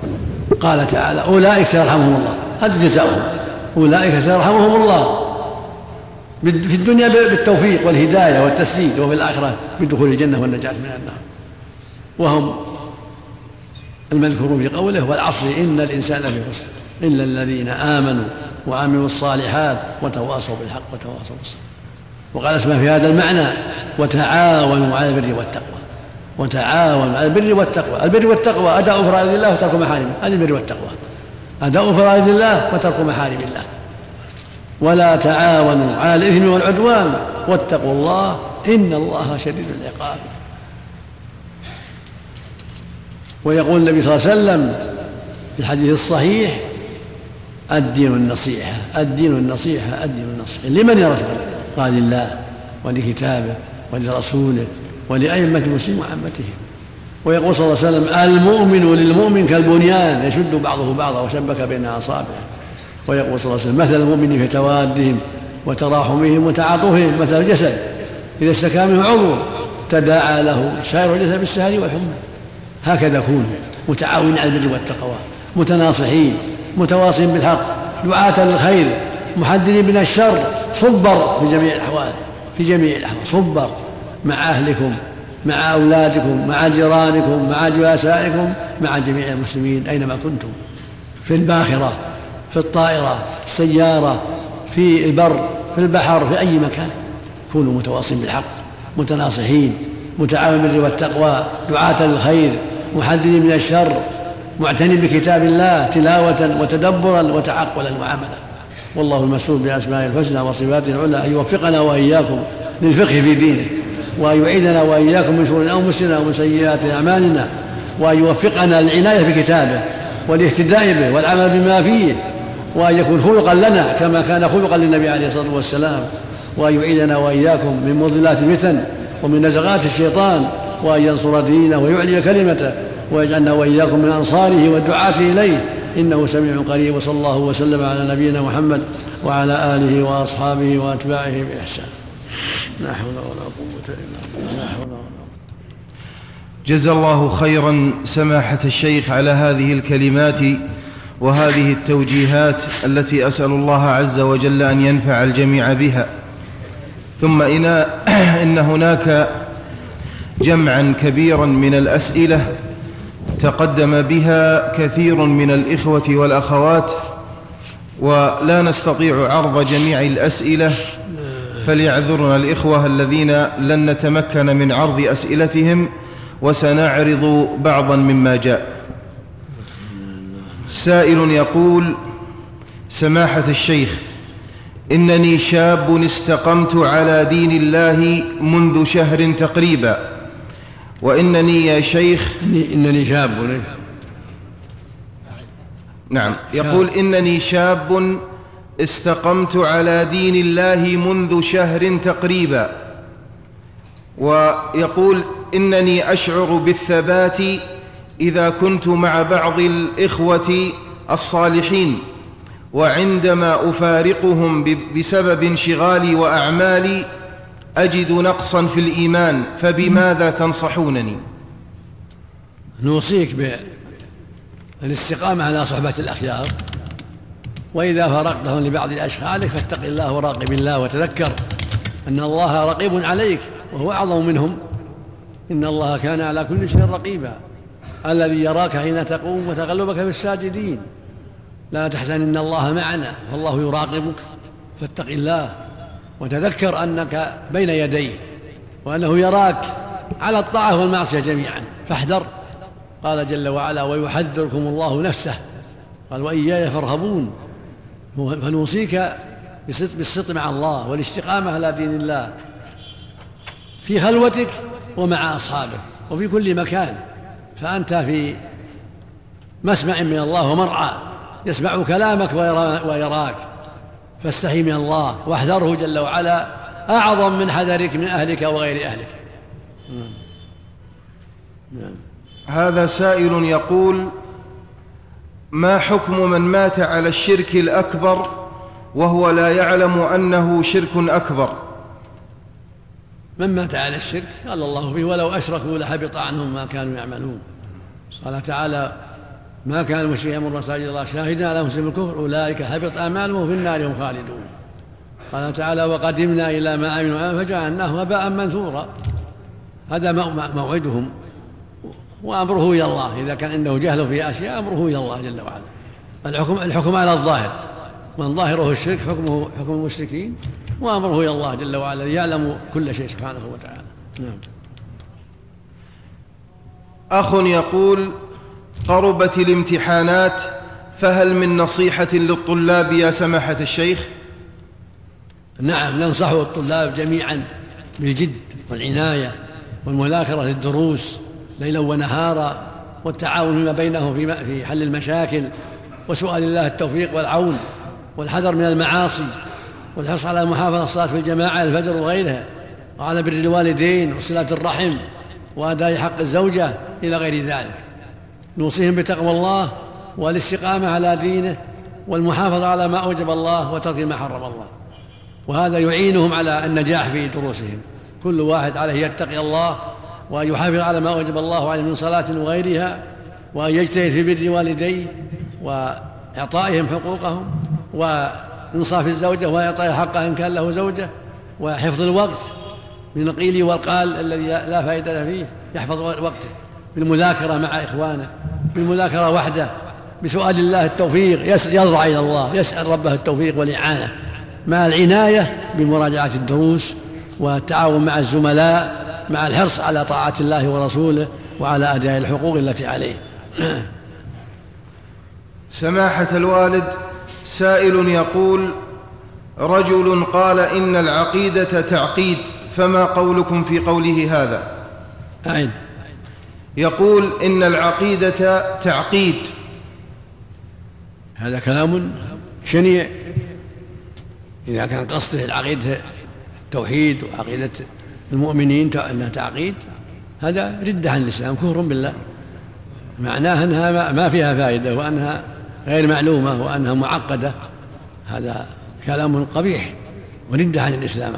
قال تعالى أولئك سيرحمهم الله. هذا جزاؤهم. أولئك سيرحمهم الله. في الدنيا بالتوفيق والهداية والتسديد وفي الآخرة بدخول الجنة والنجاة من النار. وهم المذكور في قوله والعصر إن الإنسان لفي خسر إلا الذين آمنوا وعملوا الصالحات وتواصوا بالحق وتواصوا بالصبر. وقال اسمع في هذا المعنى وتعاونوا على البر والتقوى. وتعاونوا على البر والتقوى. البر والتقوى أداء فرائض الله وترك محارمه هذه البر والتقوى. أداء فرائض الله وترك محارم الله. ولا تعاونوا على الإثم والعدوان. واتقوا الله إن الله شديد العقاب. ويقول النبي صلى الله عليه وسلم في الحديث الصحيح الدين النصيحة الدين النصيحة الدين النصيحة. لمن يا رسول الله؟ قال لله ولكتابه ولرسوله ولأئمة المسلمين وعامتهم. ويقول صلى الله عليه وسلم المؤمن للمؤمن كالبنيان يشد بعضه بعضا وشبك بين أصابعه ويقول صلى الله عليه وسلم مثل المؤمن في توادهم وتراحمهم وتعاطفهم مثل الجسد. إذا اشتكى منه عضو تداعى له سائر الجسد بالسهر والحمى. هكذا كونوا متعاونين على البر والتقوى متناصحين متواصين بالحق دعاة للخير محذرين من الشر صبر في جميع الأحوال في جميع الأحوال صبر مع أهلكم مع أولادكم مع جيرانكم مع جلسائكم مع جميع المسلمين أينما كنتم في الباخرة في الطائرة في السيارة في البر في البحر في أي مكان. كونوا متواصلين بالحق متناصحين متعاون بالبر والتقوى دعاة للخير محذرين من الشر معتنين بكتاب الله تلاوة وتدبرا وتعقلا وعملا. والله المسؤول بأسمائه الحسنى وصفاته العلى أن يوفقنا وإياكم للفقه في دينه وأن يعيدنا وإياكم من شرور أنفسنا ومن سيئات أعمالنا وأن يوفقنا للعناية بكتابه والاهتداء به والعمل بما فيه وأن يكون خلقا لنا كما كان خلقا للنبي عليه الصلاة والسلام وأن يعيدنا وإياكم من مضلات الفتن ومن نزغات الشيطان وأن ينصر دينه ويعلي كلمته ويجعلنا وإياكم من أنصاره والدعاة إليه. إنه سميع قريب وصلى الله وسلم على نبينا محمد وعلى آله وأصحابه وأتباعه بإحسان. لا حول ولا قوة إلا بالله. لا حول ولا جزا الله خيرا سماحة الشيخ على هذه الكلمات وهذه التوجيهات التي أسأل الله عز وجل أن ينفع الجميع بها. ثم إن, إن هناك جمعا كبيرا من الأسئلة تقدم بها كثير من الإخوة والأخوات ولا نستطيع عرض جميع الأسئلة فليعذرنا الإخوة الذين لن نتمكن من عرض أسئلتهم وسنعرض بعضا مما جاء. سائل يقول سماحة الشيخ إنني شاب استقمت على دين الله منذ شهر تقريبا. وإنني يا شيخ إنني شاب. نعم. يقول إنني شاب استقمت على دين الله منذ شهر تقريبا. ويقول إنني أشعر بالثبات إذا كنت مع بعض الإخوة الصالحين. وعندما أفارقهم بسبب انشغالي وأعمالي أجد نقصا في الإيمان فبماذا تنصحونني؟ نوصيك بالاستقامة على صحبة الأخيار وإذا فرقتهم لبعض أشغالك فاتق الله وراقب الله وتذكر أن الله رقيب عليك وهو أعظم منهم. إن الله كان على كل شيء رقيبا. الذي يراك حين تقوم وتقلبك في الساجدين. لا تحزن إن الله معنا فالله يراقبك فاتق الله وتذكر أنك بين يديه وأنه يراك على الطاعة والمعصية جميعا. فاحذر. قال جل وعلا ويحذركم الله نفسه. قال وإياي فارهبون. فنوصيك بالصدق مع الله والاستقامة على دين الله في خلوتك ومع أصحابك وفي كل مكان. فأنت في مسمع من الله ومرعى. يسمع كلامك ويراك. فاستحي من الله واحذره جل وعلا. أعظم من حذرك من أهلك وغير أهلك. نعم. نعم. هذا سائل يقول ما حكم من مات على الشرك الأكبر وهو لا يعلم أنه شرك أكبر؟ من مات على الشرك؟ قال الله فيه ولو أشركوا لحبط عنهم ما كانوا يعملون. قال تعالى ما كان المشرك يأمر مساجد الله شاهدا على مسلم الكفر أولئك حبط أعمالهم في النار هم خالدون. قال تعالى وقدمنا إلى ما عملوا فجعلناه هباء منثورا. هذا موعدهم. وأمره إلى الله. إذا كان عنده جهل في أشياء أمره إلى الله جل وعلا. الحكم الحكم على الظاهر. من ظاهره الشرك حكمه حكم المشركين. وأمره إلى الله جل وعلا. يعلم كل شيء سبحانه وتعالى. نعم. أخ يقول قربت الامتحانات فهل من نصيحة للطلاب يا سماحة الشيخ؟ نعم ننصح الطلاب جميعا بالجد والعناية والمذاكرة للدروس ليلا ونهارا والتعاون فيما بينهم في حل المشاكل وسؤال الله التوفيق والعون والحذر من المعاصي والحرص على محافظة الصلاة في الجماعة الفجر وغيرها وعلى بر الوالدين وصلة الرحم وأداء حق الزوجة إلى غير ذلك. نوصيهم بتقوى الله والاستقامة على دينه والمحافظة على ما أوجب الله وترك ما حرم الله. وهذا يعينهم على النجاح في دروسهم. كل واحد عليه يتقي الله وأن يحافظ على ما أوجب الله عليه من صلاة وغيرها وأن يجتهد في بر والديه وإعطائهم حقوقهم وإنصاف الزوجة وإعطائها حقها إن كان له زوجة وحفظ الوقت من القيل والقال الذي لا فائدة فيه يحفظ وقته بالمذاكرة مع إخوانه. بالمذاكرة وحده بسؤال الله التوفيق يضرع إلى الله يسأل ربه التوفيق والإعانة. مع العناية بمراجعة الدروس والتعاون مع الزملاء مع الحرص على طاعة الله ورسوله وعلى أداء الحقوق التي عليه. سماحة الوالد سائل يقول رجل قال إن العقيدة تعقيد فما قولكم في قوله هذا؟ أين؟ يقول إن العقيدة تعقيد. هذا كلام شنيع. إذا كان قصده العقيدة توحيد وعقيدة المؤمنين أنها تعقيد هذا ردة عن الإسلام كفر بالله. معناه أنها ما فيها فائدة وأنها غير معلومة وأنها معقدة. هذا كلام قبيح وردة عن الإسلام.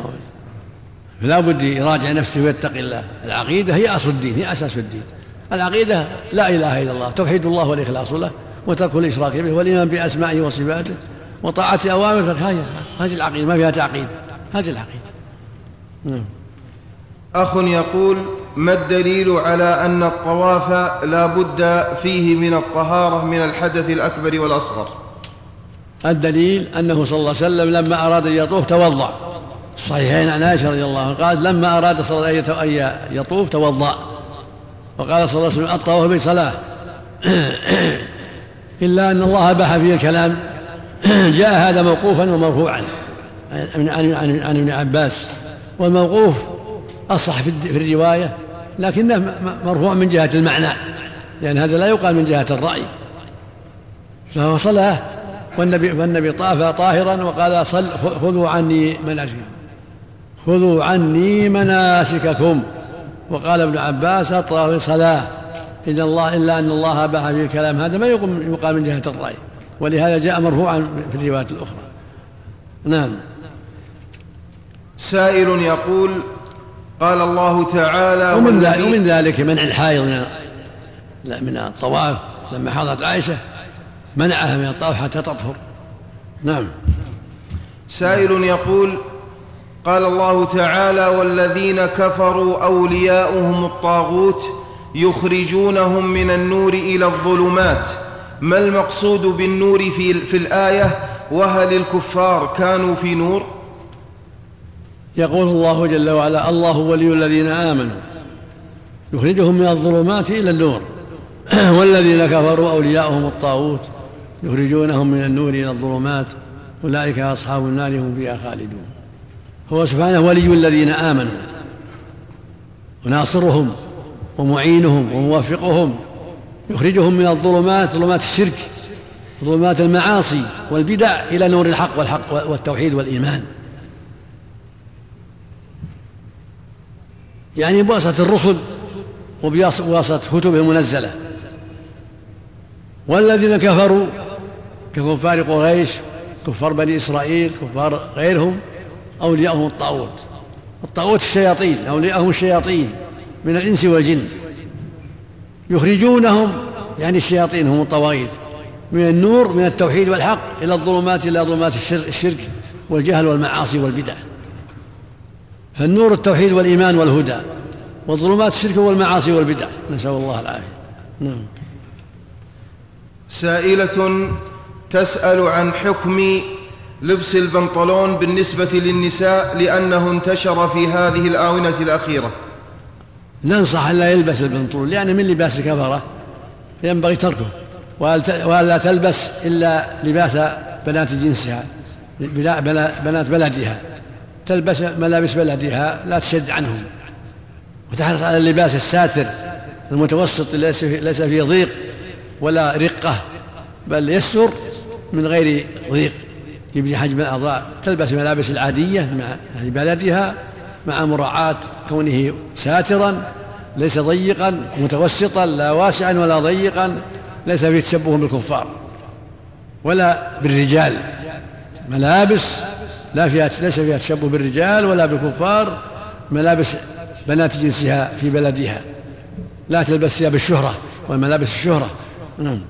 فلا بد يراجع نفسه ويتقي الله. العقيدة هي أصل الدين هي أساس الدين. العقيدة لا إله إلا الله توحيد الله والإخلاص له وترك الإشراك به والإيمان بأسمائه وصفاته وطاعة أوامره هذه العقيدة ما فيها تعقيد هذه العقيدة. نعم. أخ يقول ما الدليل على أن الطواف لا بد فيه من الطهارة من الحدث الأكبر والأصغر؟ الدليل أنه صلى الله عليه وسلم لما أراد أن يطوف توضأ. الصحيحين عن عائشة رضي الله عنها قالت لما أراد صلى الله عليه وسلم أن يطوف توضأ. وقال صلى الله عليه وسلم الطواف بصلاة. إلا أن الله أباح فيه الكلام. جاء هذا موقوفا ومرفوعا. عن عن عن ابن عباس. والموقوف أصح في الرواية لكنه مرفوع من جهة المعنى. لأن هذا لا يقال من جهة الرأي. فهو صلاة والنبي والنبي طاف طاهرا وقال صل خذوا عني مناسككم. خذوا عني مناسككم. وقال ابن عباس الطواف صلاة إلا الله إلا أن الله أباح في الكلام. هذا ما يقال من جهة الرأي. ولهذا جاء مرفوعا في الروايات الأخرى. نعم. سائل يقول قال الله تعالى ومن ذلك, ومن ذلك منع الحائض من من الطواف لما حضرت عائشة منعها من الطواف حتى تطهر. نعم. سائل يقول قال الله تعالى والذين كفروا أولياؤهم الطاغوت يخرجونهم من النور إلى الظلمات. ما المقصود بالنور في, في الآية؟ وهل الكفار كانوا في نور؟ يقول الله جل وعلا الله ولي الذين آمنوا. يخرجهم من الظلمات إلى النور. والذين كفروا أولياؤهم الطاغوت يخرجونهم من النور إلى الظلمات. أولئك أصحاب النار هم فيها خالدون. هو سبحانه ولي الذين آمنوا. وناصرهم ومعينهم وموفقهم يخرجهم من الظلمات ظلمات الشرك ظلمات المعاصي والبدع إلى نور الحق والحق والتوحيد والإيمان. يعني بواسطة الرسل وبواسطة كتب المنزلة. والذين كفروا ككفار قريش كفار بني إسرائيل كفار غيرهم أولياءهم الطاغوت. الطاغوت الشياطين أولياءهم الشياطين من الإنس والجن. يخرجونهم يعني الشياطين هم الطواغيت من النور من التوحيد والحق إلى الظلمات إلى ظلمات الشرك والجهل والمعاصي والبدع. فالنور التوحيد والإيمان والهدى والظلمات الشرك والمعاصي والبدع. نسأل الله العافية. نعم. سائلة تسأل عن حكم لبس البنطلون بالنسبة للنساء لأنه انتشر في هذه الآونة الأخيرة. ننصح ألا يلبس البنطلون لأن من لباس الكفرة ينبغي تركه. وألا تلبس إلا لباس بنات جنسها بنات بلدها. تلبس ملابس بلدها لا تشد عنهم. وتحرص على اللباس الساتر المتوسط ليس فيه ضيق ولا رقة بل يسر من غير ضيق. يبدي حجم الأعضاء تلبس ملابس العادية مع يعني بلدها مع مراعاة كونه ساترا ليس ضيقا متوسطا لا واسعا ولا ضيقا ليس فيه تشبه بالكفار ولا بالرجال. ملابس لا فيها ليس فيها تشبه بالرجال ولا بالكفار ملابس بنات جنسها في بلدها. لا تلبس ثياب الشهرة وملابس الشهرة. نعم.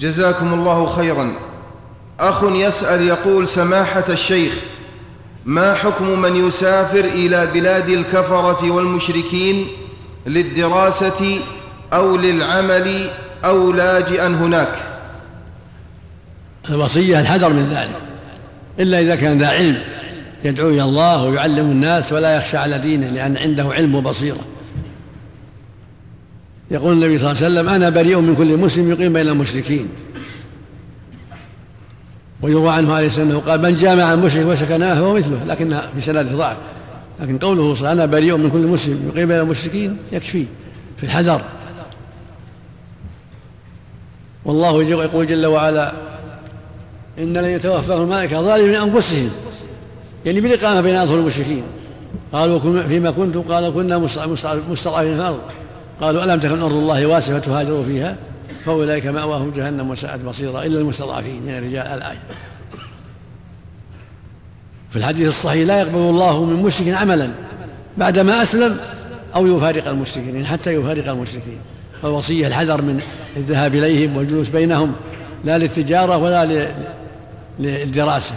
جزاكم الله خيرا. أخ يسأل يقول سماحة الشيخ ما حكم من يسافر إلى بلاد الكفرة والمشركين للدراسة أو للعمل أو لاجئا هناك؟ الوصية الحذر من ذلك. إلا إذا كان ذا علم يدعو إلى الله ويعلم الناس ولا يخشى على دينه لأن عنده علم وبصيرة. يقول النبي صلى الله عليه وسلم أنا بريء من كل مسلم يقيم بين المشركين. ويروى عنه عليه السلام قال من جامع المشرك وسكناه فهو مثله. لكنها في سند ضعف. لكن قوله صلى أنا بريء من كل مسلم يقيم بين المشركين يكفي في الحذر. والله يقول جل وعلا إن لن يتوفاهم الملائكة ظالمين انفسهم يعني بالاقامه بين اظهر المشركين. قالوا فيما كنتم؟ قالوا كنا مستضعفين في الأرض. قالوا ألم تكن أرض الله واسعة فتهاجروا فيها؟ فأولئك مأواهم جهنم وساءت مصيرا إلا المستضعفين. من الرجال الآية. في الحديث الصحيح لا يقبل الله من مشرك عملا بعدما أسلم أو يفارق المشركين حتى يفارق المشركين. فالوصية الحذر من الذهاب إليهم والجلوس بينهم لا للتجارة ولا للدراسة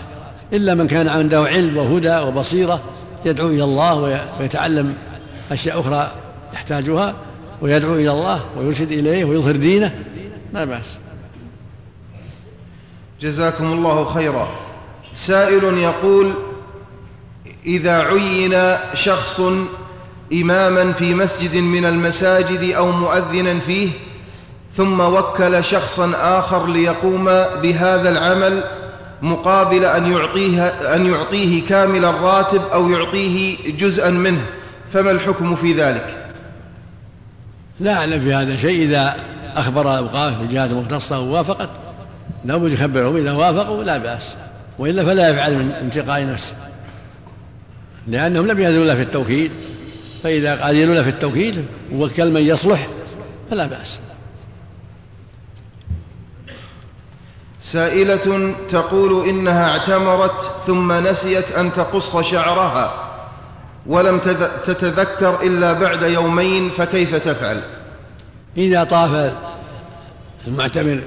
إلا من كان عنده علم وهدى وبصيرة يدعو إلى الله ويتعلم أشياء أخرى يحتاجها. ويدعو إلى الله ويرشد إليه ويظهر دينه. لا بأس. جزاكم الله خيرا. سائل يقول إذا عين شخص إماما في مسجد من المساجد أو مؤذنا فيه ثم وكل شخصا آخر ليقوم بهذا العمل مقابل أن يعطيه, أن يعطيه كامل الراتب أو يعطيه جزءا منه فما الحكم في ذلك؟ لا أعلم في هذا شيء. إذا أخبر أوقاف الجهات المختصة ووافقت لابد يخبرهم. إذا وافقوا لا بأس وإلا فلا يفعل من انتقاء نفسه لأنهم لم يأذنوا له في التوكيد. فإذا أذنوا له في التوكيد ووكل من يصلح فلا بأس. سائلة تقول إنها اعتمرت ثم نسيت أن تقص شعرها. ولم تتذكر إلا بعد يومين فكيف تفعل؟ إذا طاف المعتمر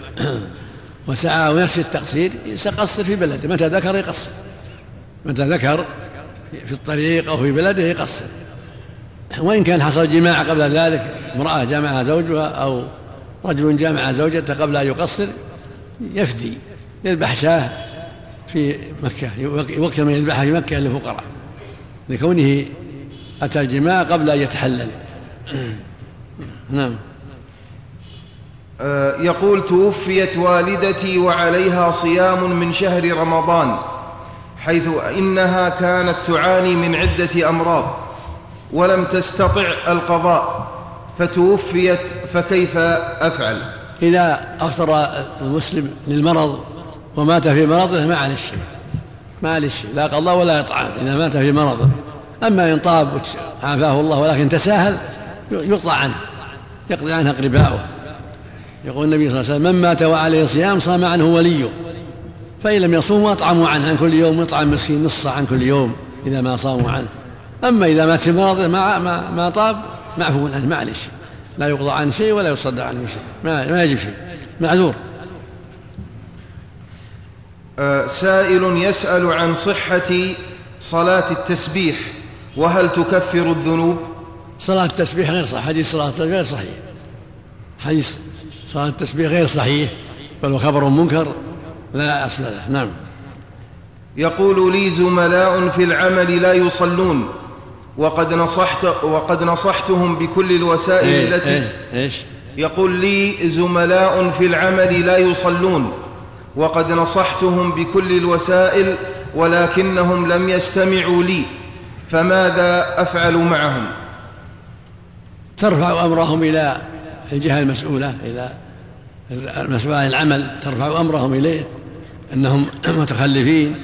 وسعى ونسي التقصير يقصر في بلده. متى ذكر يقصر. متى ذكر في الطريق أو في بلده يقصر. وإن كان حصل جماع قبل ذلك امرأة جامعها زوجها أو رجل جامع زوجته قبل أن يقصر يفدي يذبح شاه في مكة يوكل من يذبحها في مكة للفقراء. لكونه أتى الجماع قبل أن يتحلل. نعم. آه، يقول توفيت والدتي وعليها صيام من شهر رمضان حيث إنها كانت تعاني من عدة أمراض ولم تستطع القضاء فتوفيت فكيف أفعل؟ إذا أفطر المسلم للمرض ومات في مرضه ما عليه شيء شيء لا قضاء ولا إطعام إذا مات في مرضه أما إن طاب عافاه الله ولكن تساهل يقطع عنه يقضي عنه أقرباؤه يقول النبي صلى الله عليه وسلم من مات وعليه صيام صام عنه وليه فإن لم يصوموا أطعموا عنه عن كل يوم يطعم مسكين نص عن كل يوم إذا ما صاموا عنه. أما إذا مات في مرضه ما, ما, ما طاب معفو عنه معلش لا يقضى عنه شيء ولا يصدى عنه شيء ما, ما يجب شيء معذور. سائل يسأل عن صحة صلاة التسبيح وهل تكفر الذنوب؟ صلاة التسبيح غير صحيح حديث صلاة التسبيح غير صحيح. حديث صلاة التسبيح غير صحيح بل هو خبر منكر. لا أصل له نعم. يقول لي زملاء في العمل لا يصلون وقد نصحت وقد نصحتهم بكل الوسائل إيه التي إيه إيش؟ يقول لي زملاء في العمل لا يصلون وقد نصحتهم بكل الوسائل ولكنهم لم يستمعوا لي فماذا أفعل معهم؟ ترفع أمرهم إلى الجهة المسؤولة إلى المسؤول عن العمل ترفع أمرهم إليه إنهم متخلفين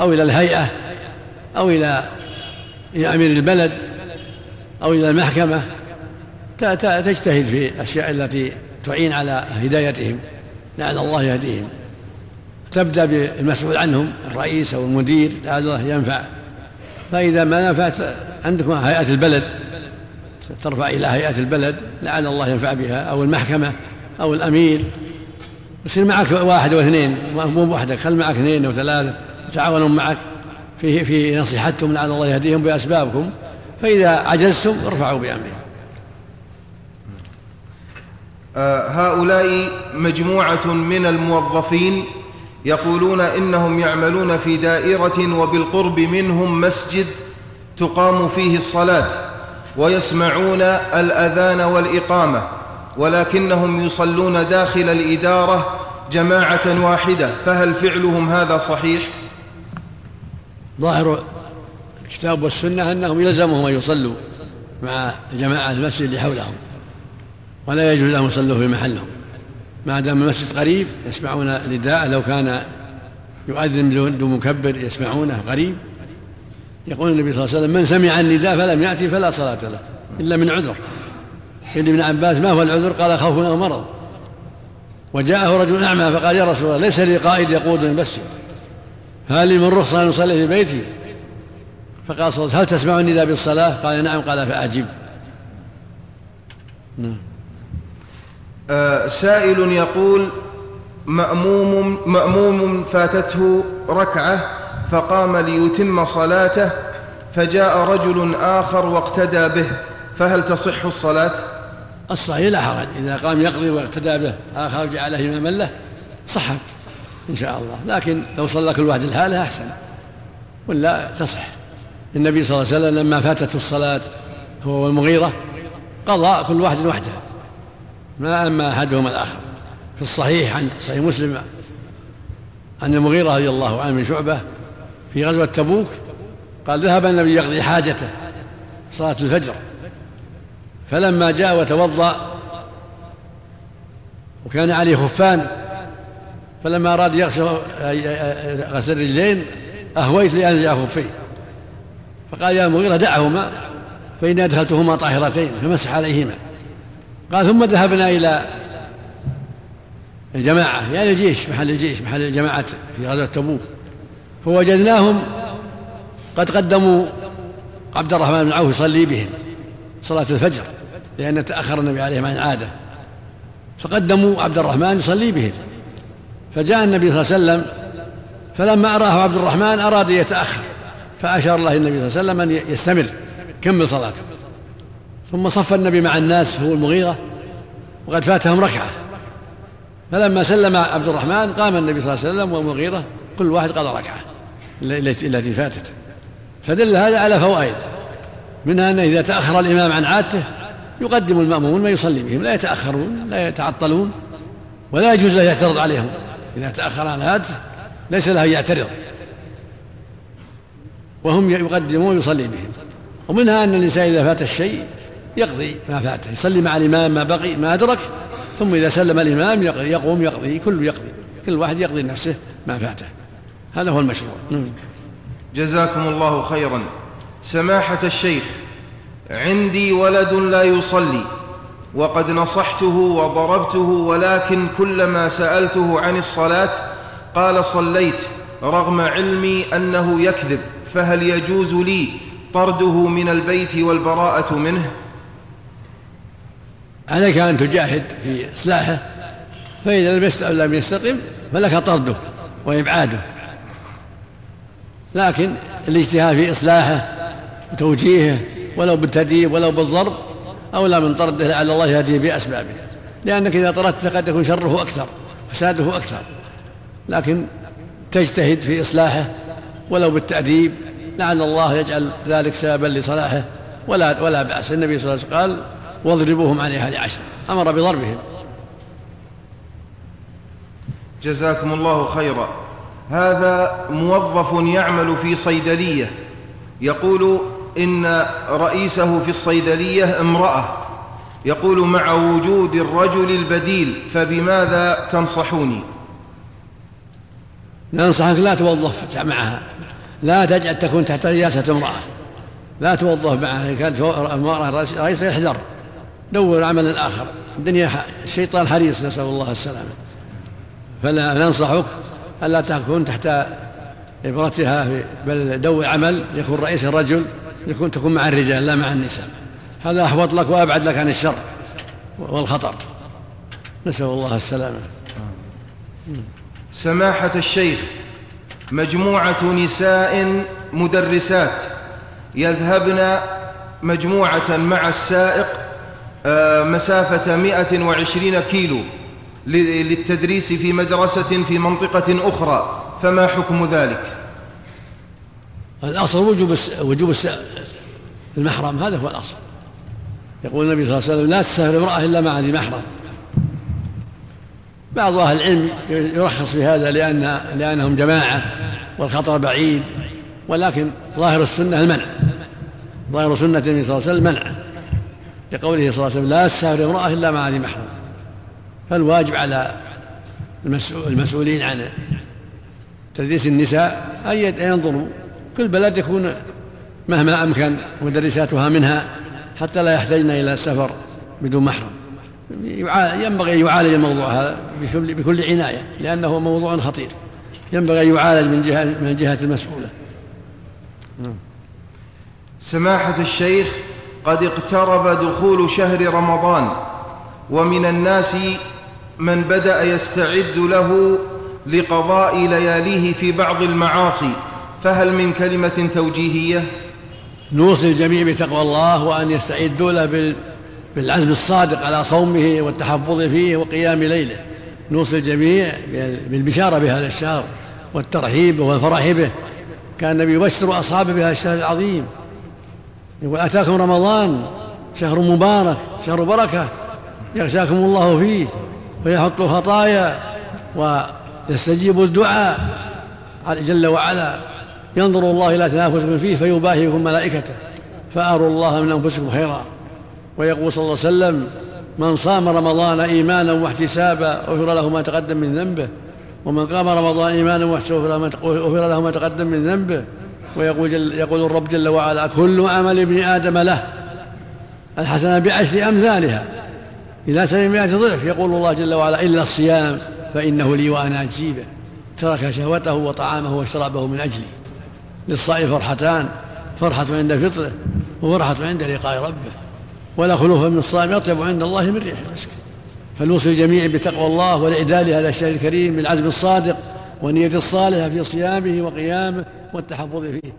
أو إلى الهيئة أو إلى أمير البلد أو إلى المحكمة. تجتهد في الأشياء التي تعين على هدايتهم لعل الله يهديهم. تبدأ بالمسؤول عنهم الرئيس أو المدير لعل الله ينفع. فإذا ما نفعت عندكم هيئة البلد ترفع إلى هيئة البلد لعل الله ينفع بها أو المحكمة أو الأمير. يصير معك واحد أو اثنين مو وحدك خل معك اثنين أو ثلاثة يتعاونون معك. في في نصيحتهم لعل الله يهديهم بأسبابكم. فإذا عجزتم ارفعوا بامرهم آه، هؤلاء مجموعة من الموظفين يقولون إنهم يعملون في دائرة وبالقرب منهم مسجد تقام فيه الصلاة ويسمعون الأذان والإقامة ولكنهم يصلون داخل الإدارة جماعة واحدة. فهل فعلهم هذا صحيح؟ ظاهر الكتاب والسنة أنهم يلزمهم أن يصلوا مع جماعة المسجد حولهم ولا يجوز لهم يصلوا في محلهم. ما دام المسجد قريب يسمعون نداء لو كان يؤذن بدون مكبر يسمعونه قريب. يقول النبي صلى الله عليه وسلم من سمع النداء فلم يأتي فلا صلاة له إلا من عذر. قيل ابن عباس ما هو العذر؟ قال خوف أو مرض. وجاءه رجل أعمى فقال يا رسول الله ليس لي قائد يقودني المسجد هل لي من رخصة أن أصلي في بيتي؟ فقال صلى الله عليه وسلم هل تسمع النداء بالصلاة؟ قال نعم. قال فأجب. نعم. سائل يقول مأموم مأموم فاتته ركعة فقام ليتم صلاته فجاء رجل آخر واقتدى به فهل تصح الصلاة؟ الصحيح لا حرج. إذا قام يقضي واقتدى به آخر جعله إماما له صحت إن شاء الله. لكن لو صلى كل واحد الحالة أحسن. ولا تصح. النبي صلى الله عليه وسلم لما فاتته الصلاة هو والمغيرة قضى كل واحد وحده. ما أما أحدهما الآخر. في الصحيح عن صحيح مسلم عن المغيرة رضي الله عنه من شعبة في غزوة تبوك قال ذهب النبي يقضي حاجته صلاة الفجر. فلما جاء وتوضأ وكان عليه خفان فلما أراد يغسل غسل الرجلين أهويت لأنزع خفي فقال يا المغيرة دعهما فإني أدخلتهما طاهرتين فمسح عليهما. قال ثم ذهبنا إلى الجماعة. يعني الجيش محل الجيش محل الجماعة في غزوة تبوك. فوجدناهم قد قدموا عبد الرحمن بن عوف يصلي بهم صلاة الفجر لأن تأخر النبي عليه عن العادة فقدموا عبد الرحمن يصلي بهم. فجاء النبي صلى الله عليه وسلم فلما أراه عبد الرحمن أراد يتأخر فأشار الله النبي صلى الله عليه وسلم أن يستمر. كمل صلاته ثم صف النبي مع الناس هو المغيرة وقد فاتهم ركعة. فلما سلم عبد الرحمن قام النبي صلى الله عليه وسلم والمغيرة كل واحد قضى ركعة التي فاتت. فدل هذا على فوائد. منها أنه إذا تأخر الإمام عن عادته يقدم المأمومون ما يصلي بهم لا يتأخرون لا يتعطلون ولا يجوز له يعترض عليهم. إذا تأخر عن عادته ليس له أن يعترض. وهم يقدمون ويصلي بهم. ومنها أن الإنسان إذا فات الشيء يقضي ما فاته يصلي مع الإمام ما بقي ما أدرك. ثم إذا سلم الإمام يقوم يقضي كل يقضي. كل واحد يقضي لنفسه ما فاته. هذا هو المشروع. نعم. جزاكم الله خيرا. سماحة الشيخ عندي ولد لا يصلي وقد نصحته وضربته ولكن كلما سألته عن الصلاة قال صليت رغم علمي أنه يكذب فهل يجوز لي طرده من البيت والبراءة منه؟ عليك أن تجاهد في إصلاحه فإذا لم يستقم فلك طرده وإبعاده. لكن الاجتهاد في إصلاحه وتوجيهه ولو بالتدريب ولو بالضرب أولى من طرده لعل الله يهديه بأسبابه. لأنك إذا طردته قد يكون شره أكثر فساده أكثر. لكن تجتهد في إصلاحه ولو بالتأديب لعل الله يجعل ذلك سببا لصلاحه. ولا ولا بأس. النبي صلى الله عليه وسلم قال واضربوهم عليها لعشر. أمر بضربهم. جزاكم الله خيرا. هذا موظف يعمل في صيدلية. يقول إن رئيسه في الصيدلية امرأة. يقول مع وجود الرجل البديل فبماذا تنصحوني؟ ننصحك لا توظف معها. لا تجعل تكون تحت رياسة امرأة. لا توظف معها. كانت امرأة رئيسة يحذر. دور عملا آخر الدنيا الشيطان حريص نسأل الله السلامة. فلا ننصحك ألا تكون تحت إبرتها بل دور عمل يكون رئيس الرجل يكون تكون مع الرجال لا مع النساء. هذا أحوط لك وأبعد لك عن الشر والخطر. نسأل الله السلامة. سماحة الشيخ مجموعة نساء مدرسات يذهبن مجموعة مع السائق مسافة مئة وعشرين كيلو للتدريس في مدرسة في منطقة أخرى. فما حكم ذلك؟ الأصل وجوب وجوب المحرم هذا هو الأصل. يقول النبي صلى الله عليه وسلم لا تسافر امرأة إلا مع ذي محرم. بعض أهل العلم يرخص في هذا لأن لأنهم جماعة والخطر بعيد ولكن ظاهر السنة المنع. ظاهر سنة النبي صلى الله عليه وسلم المنع لقوله صلى الله عليه وسلم لا تسافر امرأة إلا مع ذي محرم. فالواجب على المسؤولين عن تدريس النساء أن ينظروا. كل بلد يكون مهما أمكن مدرساتها منها حتى لا يحتاجن إلى السفر بدون محرم. ينبغي أن يعالج الموضوع هذا بكل عناية لأنه موضوع خطير. ينبغي أن يعالج من جهة من الجهة المسؤولة. سماحة الشيخ قد اقترب دخول شهر رمضان ومن الناس من بدأ يستعد له لقضاء لياليه في بعض المعاصي. فهل من كلمة توجيهية؟ نوصي الجميع بتقوى الله وأن يستعدوا له بالعزم الصادق على صومه والتحفظ فيه وقيام ليله. نوصي الجميع بالبشارة بهذا الشهر والترحيب والفرح به. كان النبي يبشر أصحابه بهذا الشهر العظيم. يقول أتاكم رمضان شهر مبارك شهر بركة يغشاكم الله فيه ويحط الخطايا ويستجيب الدعاء. جل وعلا ينظر الله إلى تنافسكم فيه فيباهيكم ملائكته فأروا الله من أنفسكم خيرا. ويقول صلى الله عليه وسلم من صام رمضان إيمانا واحتسابا غفر له ما تقدم من ذنبه ومن قام رمضان إيمانا واحتسابا غفر له ما تقدم من ذنبه ويقول جل يقول الرب جل وعلا كل عمل ابن آدم له الحسنة بعشر أمثالها إلى سبعمائة ضعف. يقول الله جل وعلا إلا الصيام فإنه لي وأنا أجزي به ترك شهوته وطعامه وشرابه من أجلي. للصائم فرحتان فرحة عند فطره وفرحة عند لقاء ربه. ولا خلوف من الصائم يطيب عند الله من ريح المسك. فلوصي الجميع بتقوى الله والإعداد لهذا الشهر الكريم بالعزم الصادق. والنية الصالحة في صيامه وقيامه والتحفظ فيه.